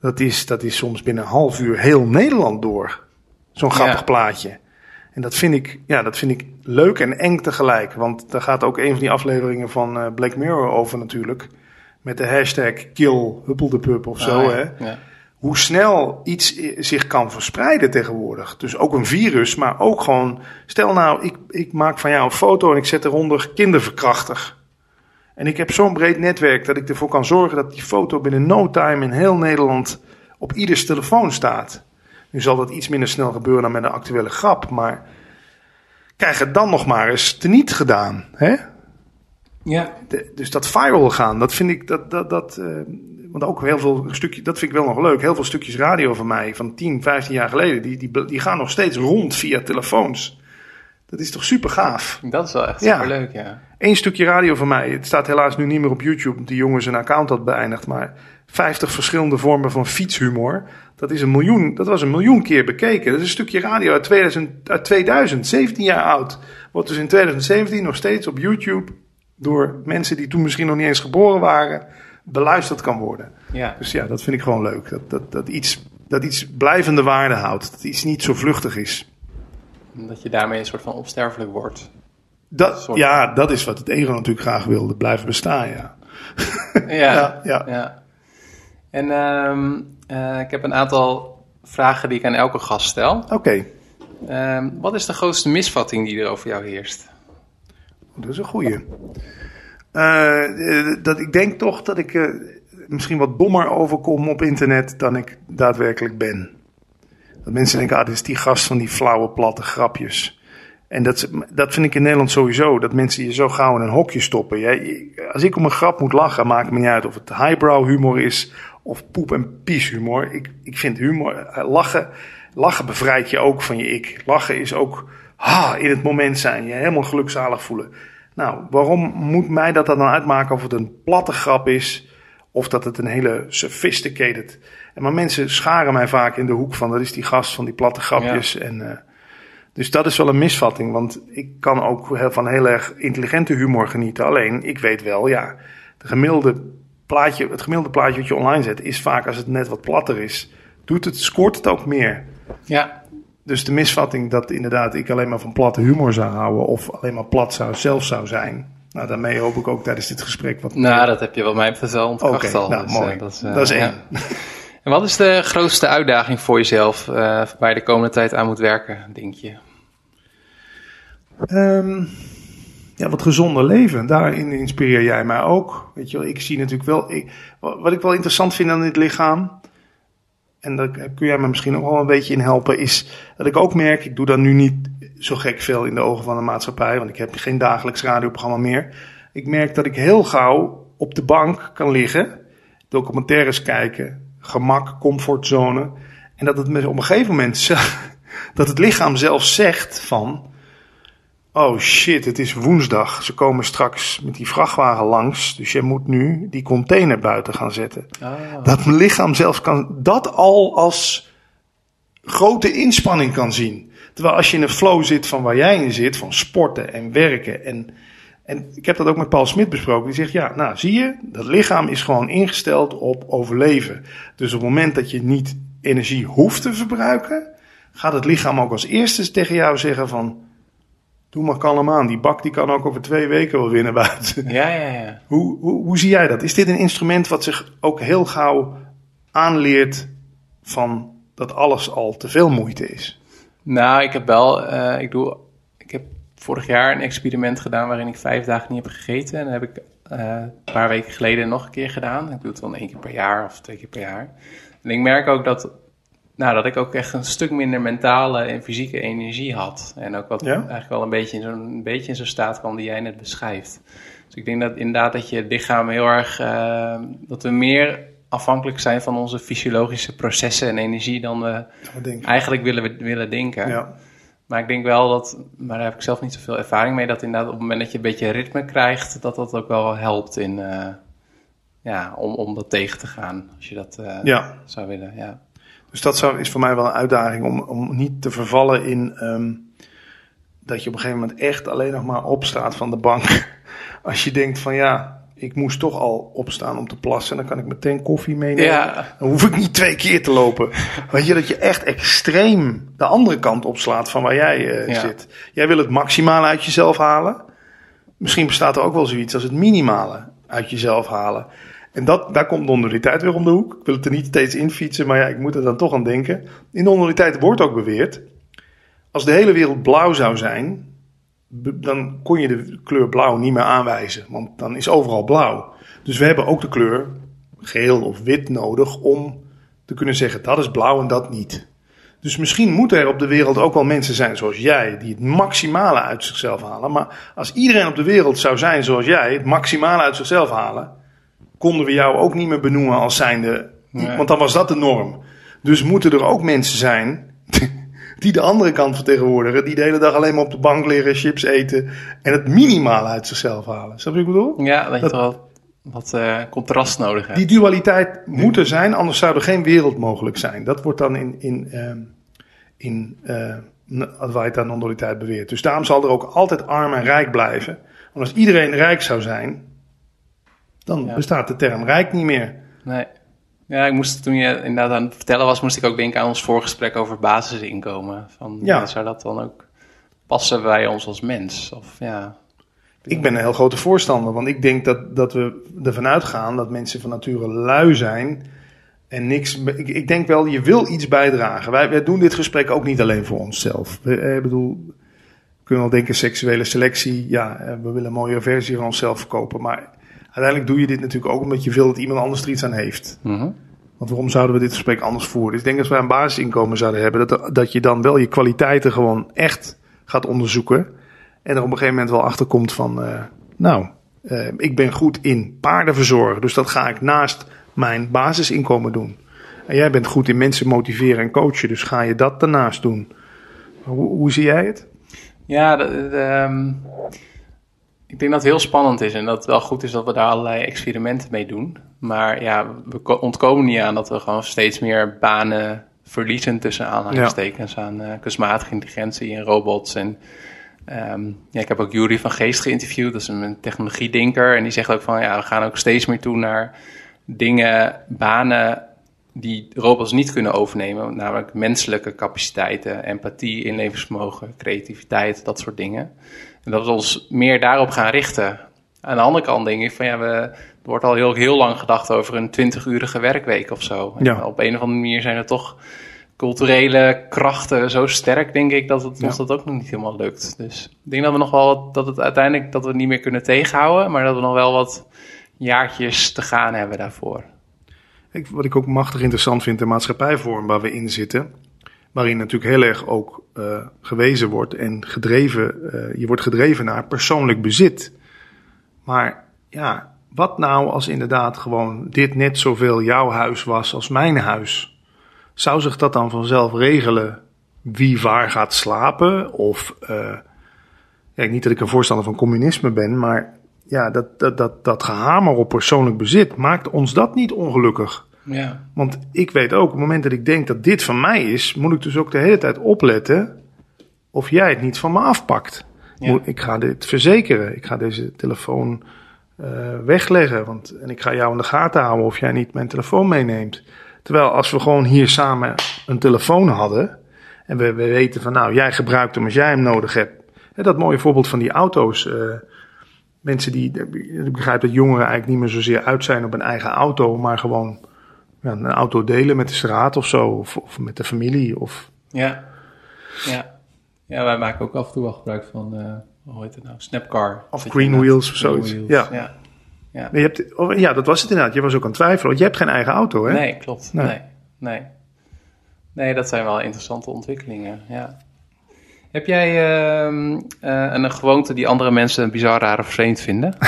dat is, dat is soms binnen een half uur heel Nederland door. Zo'n grappig Ja. plaatje. En dat vind, ik, ja, dat vind ik leuk en eng tegelijk. Want daar gaat ook een van die afleveringen van eh, Black Mirror over natuurlijk. Met de hashtag kill huppeldepup of zo. Ah, hè ja. Hoe snel iets zich kan verspreiden tegenwoordig. Dus ook een virus, maar ook gewoon... Stel nou, ik, ik maak van jou een foto en ik zet eronder kinderverkrachter. En ik heb zo'n breed netwerk dat ik ervoor kan zorgen... dat die foto binnen no time in heel Nederland op ieders telefoon staat. Nu zal dat iets minder snel gebeuren dan met een actuele grap, maar... Krijg het dan nog maar eens teniet gedaan, hè? Ja. De- dus dat viral gaan, dat vind ik dat. dat, dat eh, want ook heel veel stukjes, dat vind ik wel nog leuk. Heel veel stukjes radio van mij van 10, 15 jaar geleden, die, die, die gaan nog steeds rond via telefoons. Dat is toch super gaaf? Dat is wel echt Ja. superleuk, ja. Eén stukje radio van mij, het staat helaas nu niet meer op YouTube, die jongen zijn account had beëindigd. Maar 50 verschillende vormen van fietshumor. Dat, is een miljoen, dat was een miljoen keer bekeken. Dat is een stukje radio uit 2000, uit 2000 17 jaar oud. Wordt dus in 2017 nog steeds op YouTube door mensen die toen misschien nog niet eens geboren waren, beluisterd kan worden. ja. Dus ja, dat vind ik gewoon leuk. Dat, dat, dat, iets, dat iets blijvende waarde houdt. Dat iets niet zo vluchtig is. Dat je daarmee een soort van onsterfelijk wordt. Dat, Soort- ja, dat is wat het ego natuurlijk graag wilde. Blijven bestaan, ja. [laughs] Ja, Ja, ja. En ehm, eh, ik heb een aantal vragen die ik aan elke gast stel. Oké, Ehm, wat is de grootste misvatting die er over jou heerst? dat is een goeie. Eh, eh, dat, ik denk toch dat ik eh, misschien wat dommer overkom op internet dan ik daadwerkelijk ben. Dat mensen denken, ah, dit is die gast van die flauwe, platte grapjes. En dat, dat vind ik in Nederland sowieso, dat mensen je zo gauw in een hokje stoppen. Als ik om een grap moet lachen, maakt me niet uit of het highbrow humor is of poep- en pies humor. Ik, ik vind humor, lachen, lachen bevrijdt je ook van je ik. Lachen is ook ha, in het moment zijn, je helemaal gelukzalig voelen. Nou, waarom moet mij dat dan uitmaken of het een platte grap is of dat het een hele sophisticated. En maar mensen scharen mij vaak in de hoek van dat is die gast van die platte grapjes. En, eh, dus dat is wel een misvatting, want ik kan ook van heel erg intelligente humor genieten. Alleen, ik weet wel, ja, de gemiddelde plaatje, het gemiddelde plaatje wat je online zet is vaak als het net wat platter is, doet het, scoort het ook meer. Ja, Dus de misvatting dat inderdaad ik alleen maar van platte humor zou houden of alleen maar plat zou, zelf zou zijn. Nou, daarmee hoop ik ook tijdens dit gesprek wat nou, dat heb je wat mij betreft wel ontkracht Oké, al. nou, Dus, mooi. eh, dat is, eh, één. ja. [laughs] En wat is de grootste uitdaging voor jezelf eh, waar je de komende tijd aan moet werken, denk je? Ehm, ja, wat gezonder leven. Daarin inspireer jij mij ook. Weet je wel, ik zie natuurlijk wel. Ik, wat ik wel interessant vind aan dit lichaam. En daar kun jij me misschien ook wel een beetje in helpen. Is dat ik ook merk. Ik doe dat nu niet zo gek veel in de ogen van de maatschappij. Want ik heb geen dagelijks radioprogramma meer. Ik merk dat ik heel gauw op de bank kan liggen. Documentaires kijken. Gemak, comfortzone. En dat het op een gegeven moment. [laughs] Dat het lichaam zelf zegt van. Oh shit, het is woensdag. Ze komen straks met die vrachtwagen langs. Dus je moet nu die container buiten gaan zetten. Dat mijn lichaam zelfs kan dat al als grote inspanning kan zien. Terwijl als je in een flow zit van waar jij in zit, van sporten en werken en, En ik heb dat ook met Paul Smit besproken. Die zegt, ja, nou zie je, dat lichaam is gewoon ingesteld op overleven. Dus op het moment dat je niet energie hoeft te verbruiken, gaat het lichaam ook als eerste tegen jou zeggen van, doe maar kalm aan. Die bak die kan ook over twee weken wel winnen buiten. Ja, ja, ja. [laughs] Hoe, hoe, hoe zie jij dat? Is dit een instrument wat zich ook heel gauw aanleert van dat alles al te veel moeite is? Nou, ik heb wel, eh, ik doe, ik heb vorig jaar een experiment gedaan waarin ik vijf dagen niet heb gegeten. En dat heb ik eh, een paar weken geleden nog een keer gedaan. Ik doe het dan één keer per jaar of twee keer per jaar. En ik merk ook dat, nou, dat ik ook echt een stuk minder mentale en fysieke energie had. En ook wat Ja? eigenlijk wel een beetje in zo'n beetje in zo'n staat kwam die jij net beschrijft. Dus ik denk dat inderdaad dat je lichaam heel erg, eh, dat we meer afhankelijk zijn van onze fysiologische processen en energie dan we eigenlijk willen, willen denken. Ja. Maar ik denk wel dat, maar daar heb ik zelf niet zoveel ervaring mee, dat inderdaad op het moment dat je een beetje ritme krijgt, dat dat ook wel helpt in, eh, ja, om, om dat tegen te gaan, als je dat eh, ja, zou willen. Ja. Dus dat zou, is voor mij wel een uitdaging om, om niet te vervallen in ehm, dat je op een gegeven moment echt alleen nog maar opstaat van de bank. [laughs] Als je denkt van ja, ik moest toch al opstaan om te plassen, dan kan ik meteen koffie meenemen. Ja. Dan hoef ik niet twee keer te lopen. [laughs] Weet je, dat je echt extreem de andere kant opslaat van waar jij eh, Ja. zit. Jij wil het maximale uit jezelf halen. Misschien bestaat er ook wel zoiets als het minimale uit jezelf halen. En dat, daar komt de ondualiteit weer om de hoek. Ik wil het er niet steeds in fietsen, maar ja, ik moet er dan toch aan denken. In de ondualiteit wordt ook beweerd. Als de hele wereld blauw zou zijn, dan kon je de kleur blauw niet meer aanwijzen. Want dan is overal blauw. Dus we hebben ook de kleur geel of wit nodig om te kunnen zeggen dat is blauw en dat niet. Dus misschien moeten er op de wereld ook wel mensen zijn zoals jij, die het maximale uit zichzelf halen. Maar als iedereen op de wereld zou zijn zoals jij, het maximale uit zichzelf halen, konden we jou ook niet meer benoemen als zijnde. Nee. Want dan was dat de norm. Dus moeten er ook mensen zijn [laughs] die de andere kant vertegenwoordigen, die de hele dag alleen maar op de bank liggen, chips eten en het minimale uit zichzelf halen. Snap je wat ik bedoel? ja, dat je Dat- toch wel wat eh, contrast nodig hebt. Die dualiteit moet er zijn, anders zou er geen wereld mogelijk zijn. Dat wordt dan in, in, ehm, in eh, Advaita non-dualiteit beweerd. Dus daarom zal er ook altijd arm en rijk blijven. Want als iedereen rijk zou zijn, dan Ja. bestaat de term rijk niet meer. Nee. Ja, ik moest toen je inderdaad aan het vertellen was, moest ik ook denken aan ons voorgesprek over basisinkomen. Van, Ja. Zou dat dan ook passen bij ons als mens? Of ja. Ik ben een heel grote voorstander, want ik denk dat, dat we ervan uitgaan dat mensen van nature lui zijn en niks. Ik, ik denk wel, je wil iets bijdragen. Wij, wij doen dit gesprek ook niet alleen voor onszelf. We, eh, ik bedoel, we kunnen wel denken seksuele selectie. Ja, eh, we willen een mooiere versie van onszelf verkopen. Maar uiteindelijk doe je dit natuurlijk ook omdat je wil dat iemand anders er iets aan heeft. Mhm. Want waarom zouden we dit gesprek anders voeren? Dus ik denk dat wij een basisinkomen zouden hebben, dat, dat je dan wel je kwaliteiten gewoon echt gaat onderzoeken. En er op een gegeven moment wel achter komt van, eh, nou, eh, ik ben goed in paarden verzorgen. Dus dat ga ik naast mijn basisinkomen doen. En jij bent goed in mensen motiveren en coachen, dus ga je dat daarnaast doen. Hoe, hoe zie jij het? Ja, ehm, ik denk dat het heel spannend is en dat het wel goed is dat we daar allerlei experimenten mee doen. Maar ja, we ko- ontkomen niet aan dat we gewoon steeds meer banen verliezen tussen aanhalingstekens aan eh, kunstmatige intelligentie en robots. En ehm, ja, ik heb ook Jury van Geest geïnterviewd, dat is een technologiedenker. En die zegt ook van ja, we gaan ook steeds meer toe naar dingen, banen die robots niet kunnen overnemen, namelijk menselijke capaciteiten, empathie, inlevingsvermogen, creativiteit, dat soort dingen. En dat we ons meer daarop gaan richten. Aan de andere kant denk ik van ja, we, er wordt al heel, heel lang gedacht over een 20-urige werkweek of zo. En op een of andere manier zijn er toch culturele krachten zo sterk, denk ik, dat het ons dat ook nog niet helemaal lukt. Dus ik denk dat we nog wel wat, dat het uiteindelijk dat we het niet meer kunnen tegenhouden, maar dat we nog wel wat jaartjes te gaan hebben daarvoor. Ik, wat ik ook machtig interessant vind, de maatschappijvorm waar we in zitten. Waarin natuurlijk heel erg ook eh, gewezen wordt en gedreven, eh, je wordt gedreven naar persoonlijk bezit. Maar ja, wat nou als inderdaad gewoon dit net zoveel jouw huis was als mijn huis? Zou zich dat dan vanzelf regelen wie waar gaat slapen? Of, ja, niet dat ik een voorstander van communisme ben, maar ja, dat, dat, dat, dat gehamer op persoonlijk bezit, maakt ons dat niet ongelukkig? Ja. Want ik weet ook, op het moment dat ik denk dat dit van mij is, moet ik dus ook de hele tijd opletten of jij het niet van me afpakt. Ja. Ik ga dit verzekeren. Ik ga deze telefoon eh, wegleggen. Want, en ik ga jou in de gaten houden of jij niet mijn telefoon meeneemt. Terwijl als we gewoon hier samen een telefoon hadden. En we, we weten van nou, jij gebruikt hem als jij hem nodig hebt. Hè, dat mooie voorbeeld van die auto's. eh, mensen die, ik begrijp dat jongeren eigenlijk niet meer zozeer uit zijn op een eigen auto. Maar gewoon een auto delen met de straat of zo. Of, of met de familie. Of, Ja. Ja. Ja, wij maken ook af en toe wel gebruik van, eh, hoe heet het nou, Snapcar. Of Green je Wheels of zoiets. Wheels, Ja. ja. Ja. je hebt, oh, ja, dat was het inderdaad. Je was ook aan het twijfelen. Want je hebt geen eigen auto, hè? Nee, klopt. Nee. Nee. nee. Nee, dat zijn wel interessante ontwikkelingen. Ja. Heb jij ehm, eh, een gewoonte die andere mensen bizar, raar of vreemd vinden? [laughs]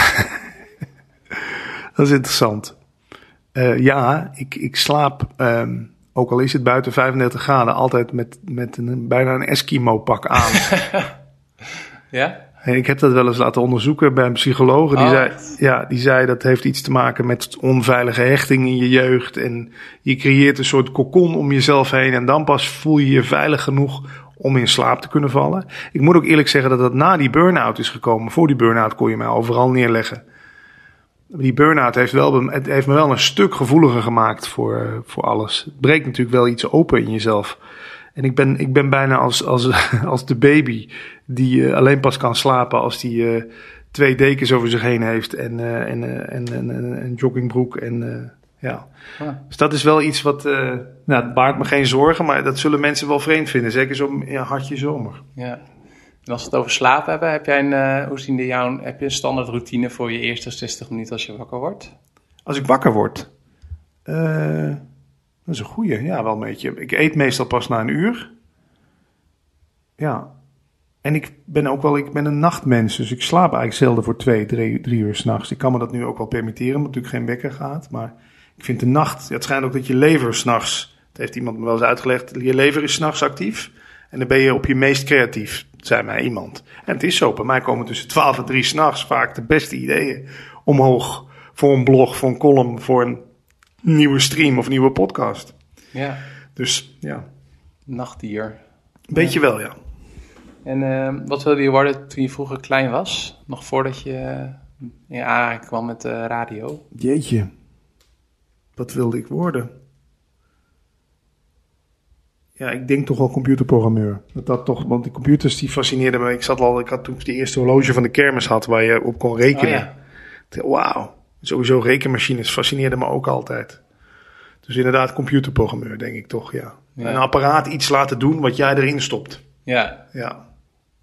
Dat is interessant. Eh, ja, ik, ik slaap, ehm, ook al is het buiten 35 graden, altijd met, met een, bijna een Eskimo-pak aan. [laughs] Ja? En ik heb dat wel eens laten onderzoeken bij een psycholoog. Die, Oh, zei, ja, die zei dat heeft iets te maken met onveilige hechting in je jeugd. En je creëert een soort kokon om jezelf heen. En dan pas voel je je veilig genoeg om in slaap te kunnen vallen. Ik moet ook eerlijk zeggen dat dat na die burn-out is gekomen. Voor die burn-out kon je mij overal neerleggen. Die burn-out heeft, wel, het heeft me wel een stuk gevoeliger gemaakt voor, voor alles. Het breekt natuurlijk wel iets open in jezelf. En ik ben, ik ben bijna als, als, [laughs] als de baby die eh, alleen pas kan slapen als die eh, twee dekens over zich heen heeft en, eh, en, en, en, en een joggingbroek. En, ja. Ah. Dus dat is wel iets wat, nou, het baart me geen zorgen, maar dat zullen mensen wel vreemd vinden. Zeker zo'n ja, hartje zomer. Ja. En als we het over slaap hebben, heb jij een, eh, hoe zien die jou, heb je een standaard routine voor je eerste 60 minuten als je wakker wordt? Als ik wakker word, eh, dat is een goeie. Ja, wel een beetje. Ik eet meestal pas na een uur. Ja. En ik ben ook wel, ik ben een nachtmens, dus ik slaap eigenlijk zelden voor twee, drie, drie uur s'nachts. Ik kan me dat nu ook wel permitteren, omdat natuurlijk geen wekker gaat. Maar ik vind de nacht, ja, het schijnt ook dat je lever s'nachts, dat heeft iemand me wel eens uitgelegd, je lever is s'nachts actief. En dan ben je op je meest creatief, zei mij iemand. En het is zo, bij mij komen tussen 12 en 3 s'nachts vaak de beste ideeën omhoog. Voor een blog, voor een column, voor een nieuwe stream of nieuwe podcast. Ja. Dus ja, Nachtdier. beetje wel, ja. En eh, wat wilde je worden toen je vroeger klein was? Nog voordat je in aanraking kwam met de radio? Jeetje, wat wilde ik worden? Ja, ik denk toch wel computerprogrammeur. Dat dat toch, want de computers die fascineerden me. Ik zat al, ik had toen ik die eerste horloge van de kermis had waar je op kon rekenen. Oh ja. Wauw, sowieso rekenmachines fascineerden me ook altijd. Dus inderdaad computerprogrammeur, denk ik toch, ja. Ja. Een apparaat iets laten doen wat jij erin stopt. Ja. Ja,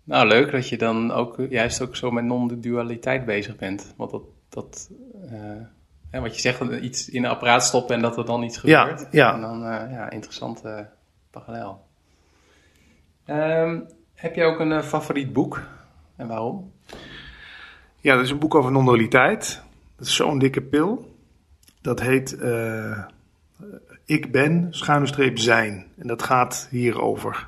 Nou, leuk dat je dan ook juist ook zo met non-dualiteit bezig bent. Want dat, dat eh, hè, wat je zegt, dat iets in een apparaat stoppen en dat er dan iets Ja, gebeurt. ja. En dan, eh, ja, interessante Ehm, heb je ook een eh, favoriet boek? En waarom? Ja, dat is een boek over non-dualiteit. Dat is zo'n dikke pil. Dat heet eh, Ik ben, schuine streep zijn. En dat gaat hierover.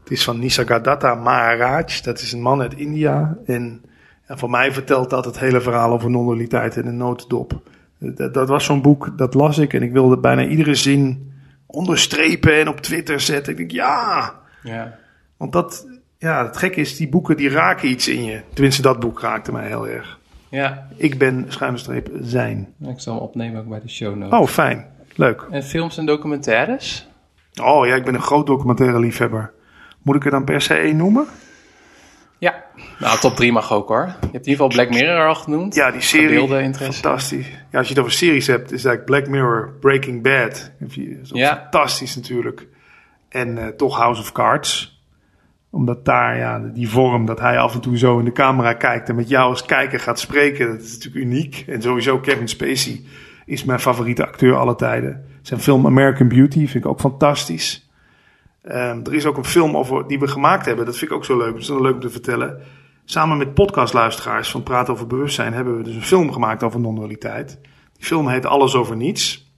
Het is van Nisargadatta Maharaj. Dat is een man uit India. En ja, voor mij vertelt dat het hele verhaal over non-dualiteit in een notendop. Dat, dat was zo'n boek, dat las ik. En ik wilde bijna iedere zin onderstrepen en op Twitter zetten. Ik denk, ja, Ja. want dat, ja, het gekke is, die boeken die raken iets in je. Tenminste, dat boek raakte mij heel erg. Ja, Ik ben schuine streep zijn. ik zal hem opnemen ook bij de show notes. Oh, fijn. Leuk. En films en documentaires? Oh ja, ik ben een groot documentaire liefhebber. Moet ik er dan per se één noemen? Ja. Nou, top 3 mag ook hoor. Je hebt in ieder geval Black Mirror al genoemd. Ja, die serie. Gedeelde interesse. Fantastisch. Ja, als je het over series hebt, is eigenlijk Black Mirror, Breaking Bad. Dat is ook Ja. fantastisch natuurlijk. En eh, toch House of Cards. Omdat daar, ja, die vorm dat hij af en toe zo in de camera kijkt en met jou als kijker gaat spreken, dat is natuurlijk uniek. En sowieso Kevin Spacey is mijn favoriete acteur alle tijden. Zijn film American Beauty vind ik ook fantastisch. Ehm, er is ook een film over, die we gemaakt hebben. Dat vind ik ook zo leuk. Dat is wel leuk om te vertellen. Samen met podcastluisteraars van Praten over Bewustzijn hebben we dus een film gemaakt over non-dualiteit. Die film heet Alles over Niets.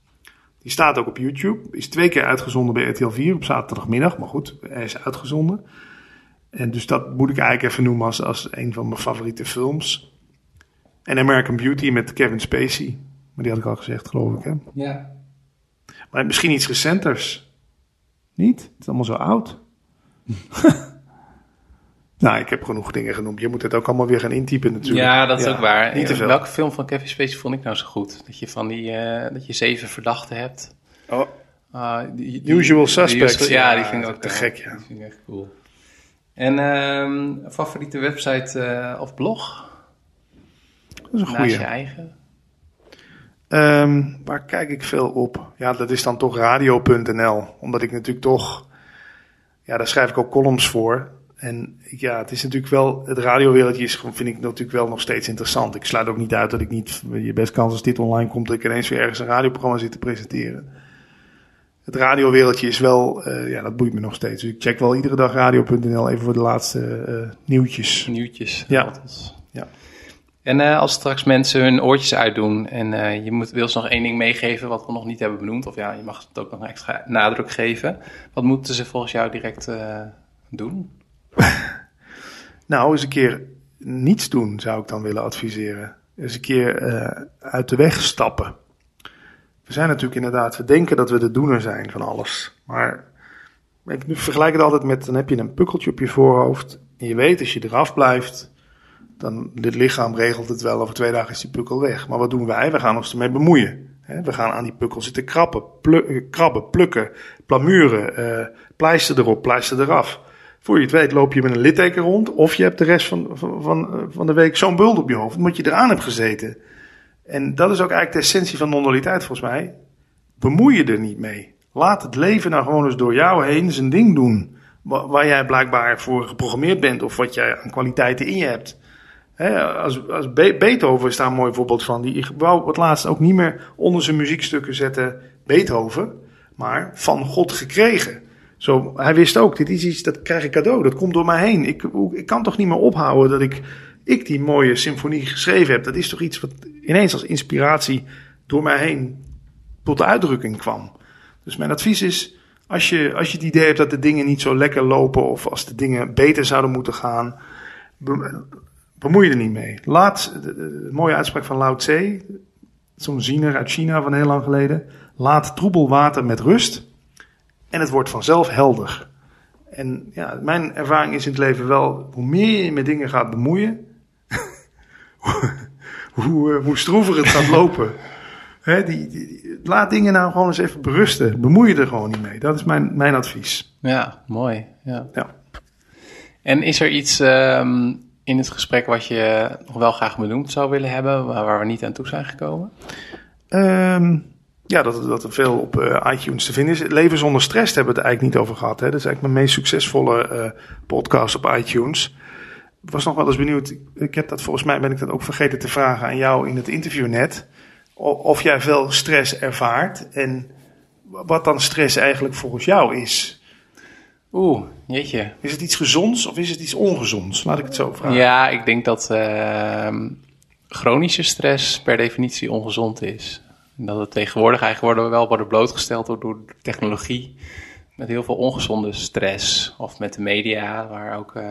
Die staat ook op YouTube. Is twee keer uitgezonden bij RTL 4 op zaterdagmiddag. Maar goed, hij is uitgezonden. En dus dat moet ik eigenlijk even noemen als, als een van mijn favoriete films. En American Beauty met Kevin Spacey. Maar die had ik al gezegd, geloof ik. Hè? Ja. Maar misschien iets recenters. Niet? Het is allemaal zo oud. [laughs] Nou, ik heb genoeg dingen genoemd. Je moet het ook allemaal weer gaan intypen natuurlijk. Ja, dat is ook waar. Niet te veel. Welke film van Kevin Spacey vond ik nou zo goed? Dat je van die, eh, dat je zeven verdachten hebt. Oh, die- die- Usual die- Suspects. ja, Ja, die vind ik ook te gek, ja. Die vind ik echt cool. En ehm, favoriete website eh, of blog? dat is een Naast goeie. je eigen? Ehm, waar kijk ik veel op? Ja, dat is dan toch radio.nl. Omdat ik natuurlijk toch... Ja, daar schrijf ik ook columns voor. En ja, het is natuurlijk wel... Het radiowereldje is, gewoon- vind ik natuurlijk wel nog steeds interessant. Ik sluit ook niet uit dat ik niet... Je best kans als dit online komt... dat ik ineens weer ergens een radioprogramma zit te presenteren. Het radiowereldje is wel... eh, ja, dat boeit me nog steeds. Dus ik check wel iedere dag radio.nl even voor de laatste eh, nieuwtjes. Nieuwtjes. Ja. Ja. En eh, als straks mensen hun oortjes uitdoen en eh, je moet, wil ze nog één ding meegeven wat we nog niet hebben benoemd, of ja, je mag het ook nog extra nadruk geven. Wat moeten ze volgens jou direct eh, doen? [laughs] Nou, eens een keer niets doen zou ik dan willen adviseren. Eens een keer uit de weg stappen. We zijn natuurlijk inderdaad, we denken dat we de doener zijn van alles. Maar ik vergelijk het altijd met, dan heb je een pukkeltje op je voorhoofd. En je weet, als je eraf blijft, dan dit lichaam regelt het wel. Over twee dagen is die pukkel weg. Maar wat doen wij? We gaan ons ermee bemoeien. We gaan aan die pukkel zitten krabben, plu- krabben plukken, plamuren, eh, pleister erop, pleister eraf. Voor je het weet loop je met een litteken rond. Of je hebt de rest van, van, van, eh, de week zo'n bult op je hoofd. Omdat je eraan hebt gezeten. En dat is ook eigenlijk de essentie van non-dualiteit volgens mij. Bemoei je er niet mee. Laat het leven nou gewoon eens door jou heen zijn ding doen. Wa- Waar jij blijkbaar voor geprogrammeerd bent. Of wat jij aan kwaliteiten in je hebt. Als, als Be- Beethoven is daar een mooi voorbeeld van. Die wou het laatst ook niet meer onder zijn muziekstukken zetten Beethoven. Maar van God gekregen. Zo, hij wist ook, dit is iets, dat krijg ik cadeau, dat komt door mij heen. Ik, ik kan toch niet meer ophouden dat ik, ik die mooie symfonie geschreven heb. Dat is toch iets wat ineens als inspiratie door mij heen tot de uitdrukking kwam. Dus mijn advies is, als je, als je het idee hebt dat de dingen niet zo lekker lopen... of als de dingen beter zouden moeten gaan, bemoei je er niet mee. Laat, de- de mooie uitspraak van Lao Tse, zo'n ziener uit China van heel lang geleden... laat troebel water met rust en het wordt vanzelf helder. En ja, mijn ervaring is in het leven wel, hoe meer je je met dingen gaat bemoeien, [laughs] hoe, eh, hoe stroever het gaat lopen. [laughs] Die- die- laat dingen nou gewoon eens even berusten. Bemoei je er gewoon niet mee. Dat is mijn, mijn advies. Ja, mooi. Ja. Ja. En is er iets ehm, in het gesprek wat je nog wel graag benoemd zou willen hebben, waar, we niet aan toe zijn gekomen? Ehm, ja, dat, dat er veel op eh, iTunes te vinden is. Leven zonder stress hebben we het eigenlijk niet over gehad. Hè. Dat is eigenlijk mijn meest succesvolle eh, podcast op iTunes. Ik was nog wel eens benieuwd. ik- heb dat volgens mij ben ik dat ook vergeten te vragen aan jou in het interview net. Of jij veel stress ervaart en wat dan stress eigenlijk volgens jou is. Oeh, jeetje. Is het iets gezonds of is het iets ongezonds? Laat ik het zo vragen. Ja, ik denk dat ehm, chronische stress per definitie ongezond is. En dat het tegenwoordig eigenlijk worden we wel worden blootgesteld door, door technologie. Met heel veel ongezonde stress. Of met de media, waar ook eh,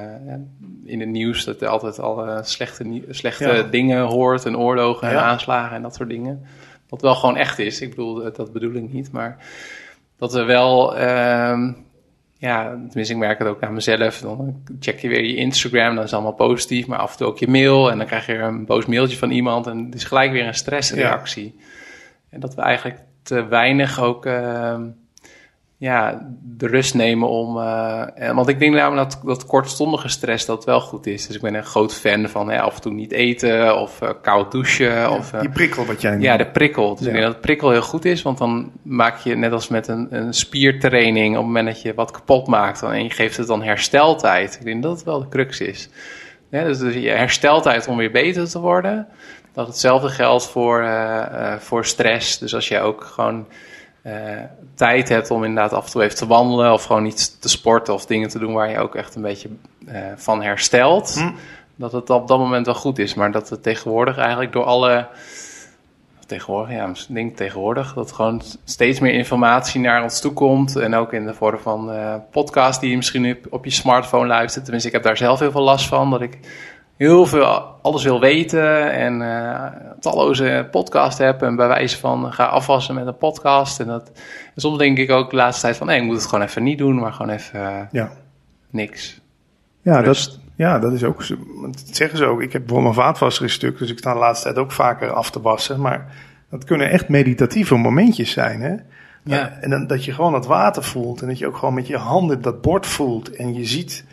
in het nieuws dat er altijd alle slechte, nie- slechte Ja. dingen hoort. En oorlogen en Ja. aanslagen en dat soort dingen. Wat wel gewoon echt is. Ik bedoel, dat- bedoel ik niet. Maar dat er wel ehm, ja, tenminste, ik merk het ook aan mezelf. Dan check je weer je Instagram, dan is het allemaal positief, maar af en toe ook je mail. En dan krijg je een boos mailtje van iemand en het is gelijk weer een stressreactie. En dat we eigenlijk te weinig ook ehm, ja, de rust nemen om. eh, want ik denk namelijk dat, dat kortstondige stress dat wel goed is. Dus ik ben een groot fan van hè, af en toe niet eten of eh, koud douchen. of, eh, Die prikkel wat jij ja, de prikkel. Dus Ja. ik denk dat de prikkel heel goed is, want dan maak je net als met een, een spiertraining, op het moment dat je wat kapot maakt, dan, en je geeft het dan hersteltijd. Ik denk dat het wel de crux is. Ja, dus, dus je hersteltijd om weer beter te worden. Dat hetzelfde geldt voor, voor stress. Dus als je ook gewoon tijd hebt om inderdaad af en toe even te wandelen of gewoon iets te sporten of dingen te doen waar je ook echt een beetje eh, van herstelt. Hm. Dat het op dat moment wel goed is, maar dat het tegenwoordig eigenlijk door alle tegenwoordig, ja, ik denk tegenwoordig, dat gewoon steeds meer informatie naar ons toe komt. En ook in de vorm van eh podcasts die je misschien op, op je smartphone luistert. Tenminste, ik heb daar zelf heel veel last van, dat ik heel veel alles wil weten en eh, talloze podcasts heb. En bij wijze van ga afwassen met een podcast. En, dat, en soms denk ik ook de laatste tijd van, nee, ik moet het gewoon even niet doen, maar gewoon even Ja. niks. Ja, Rust. dat, ja, dat is ook. Dat zeggen ze ook. Ik heb bijvoorbeeld mijn vaatwasser is stuk, dus ik sta de laatste tijd ook vaker af te wassen. Maar dat kunnen echt meditatieve momentjes zijn, hè? Ja. Eh, En dan, dat je gewoon het water voelt en dat je ook gewoon met je handen dat bord voelt en je ziet,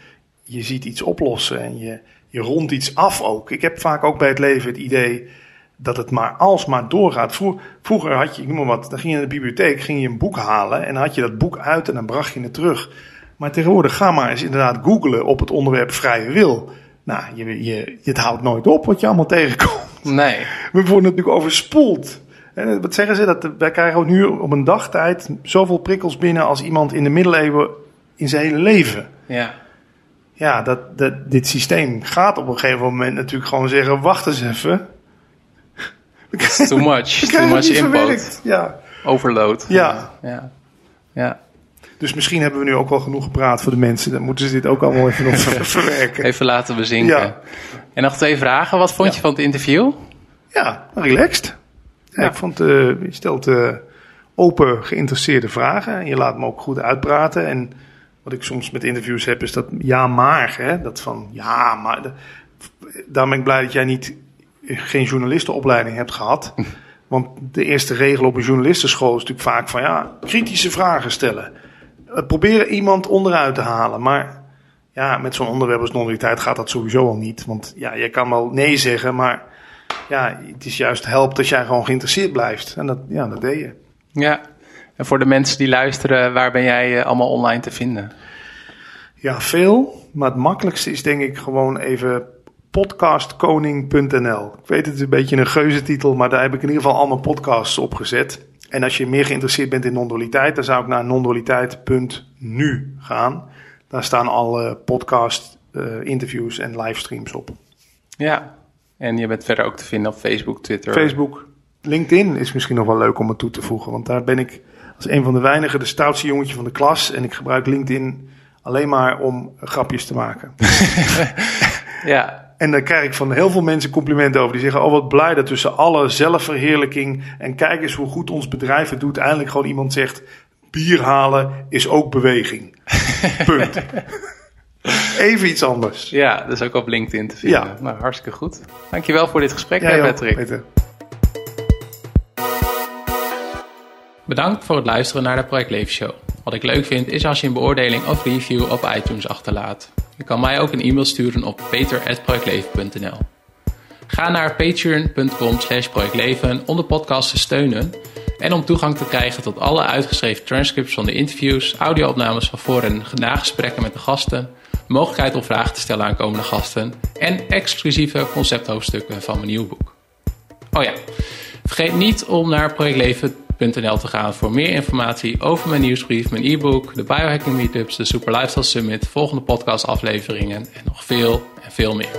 je ziet iets oplossen en je, je rondt iets af ook. Ik heb vaak ook bij het leven het idee dat het maar alsmaar doorgaat. Vroeger, had je, ik noem maar wat, dan ging je naar de bibliotheek, ging je een boek halen en dan had je dat boek uit en dan bracht je het terug. Maar tegenwoordig ga maar eens inderdaad googlen op het onderwerp vrije wil. Nou, je, je, het houdt nooit op wat je allemaal tegenkomt. Nee. [laughs] We worden natuurlijk overspoeld. En wat zeggen ze? Dat wij krijgen nu op een dagtijd zoveel prikkels binnen als iemand in de middeleeuwen in zijn hele leven. Ja. Ja, dat, dat, dit systeem gaat op een gegeven moment natuurlijk gewoon zeggen: wacht eens even. [laughs] It's too much. [laughs] Too much input. Ja. Overload. Ja. Ja. Ja. Dus misschien hebben we nu ook wel genoeg gepraat voor de mensen. Dan moeten ze dit ook allemaal even nog ver- [laughs] verwerken. Even laten bezinken. Ja. En nog twee vragen. Wat vond Ja. je van het interview? Ja, relaxed. Ja, Ja. Ik vond, eh, je stelt eh, open, geïnteresseerde vragen. En je laat me ook goed uitpraten. En wat ik soms met interviews heb, is dat ja, maar. Hè? Dat van ja, maar. Daarom ben ik blij dat jij niet, geen journalistenopleiding hebt gehad. [laughs] Want de eerste regel op een journalistenschool is natuurlijk vaak van ja, kritische vragen stellen. Eh, Proberen iemand onderuit te halen. Maar ja, met zo'n onderwerp als non-dualiteit gaat dat sowieso al niet. Want ja, je kan wel nee zeggen, maar ja, het is juist helpt dat jij gewoon geïnteresseerd blijft. En dat, ja, dat deed je. Ja. En voor de mensen die luisteren, waar ben jij eh, allemaal online te vinden? Ja, veel. Maar het makkelijkste is denk ik gewoon even podcastkoning.nl. Ik weet het is een beetje een geuzetitel, maar daar heb ik in ieder geval allemaal podcasts op gezet. En als je meer geïnteresseerd bent in non-dualiteit, dan zou ik naar non-dualiteit.nu gaan. Daar staan alle podcast, eh, interviews en livestreams op. Ja. En je bent verder ook te vinden op Facebook, Twitter. Facebook, LinkedIn is misschien nog wel leuk om het toe te voegen. Want daar ben ik als een van de weinigen de stoutste jongetje van de klas. En ik gebruik LinkedIn alleen maar om grapjes te maken. [laughs] Ja. En dan krijg ik van heel veel mensen complimenten over. Die zeggen, oh wat blij dat tussen alle zelfverheerlijking... en kijk eens hoe goed ons bedrijf het doet... eindelijk gewoon iemand zegt... bier halen is ook beweging. [laughs] Punt. Even iets anders. Ja, dat is ook op LinkedIn te vinden. Ja. Nou, hartstikke goed. Dankjewel voor dit gesprek, ook, Patrick. Peter. Bedankt voor het luisteren naar de Project Leven Show. Wat ik leuk vind is als je een beoordeling of review op iTunes achterlaat. Je kan mij ook een e-mail sturen op peter.projectleven.nl Ga naar patreon.com slash projectleven om de podcast te steunen en om toegang te krijgen tot alle uitgeschreven transcripts van de interviews, audio-opnames van voor- en nagesprekken met de gasten, mogelijkheid om vragen te stellen aan komende gasten en exclusieve concepthoofdstukken van mijn nieuwe boek. Oh ja, vergeet niet om naar projectleven.nl biohacking.nl te gaan voor meer informatie over mijn nieuwsbrief, mijn e-book, de biohacking meetups, de Super Lifestyle Summit, volgende podcastafleveringen en nog veel en veel meer.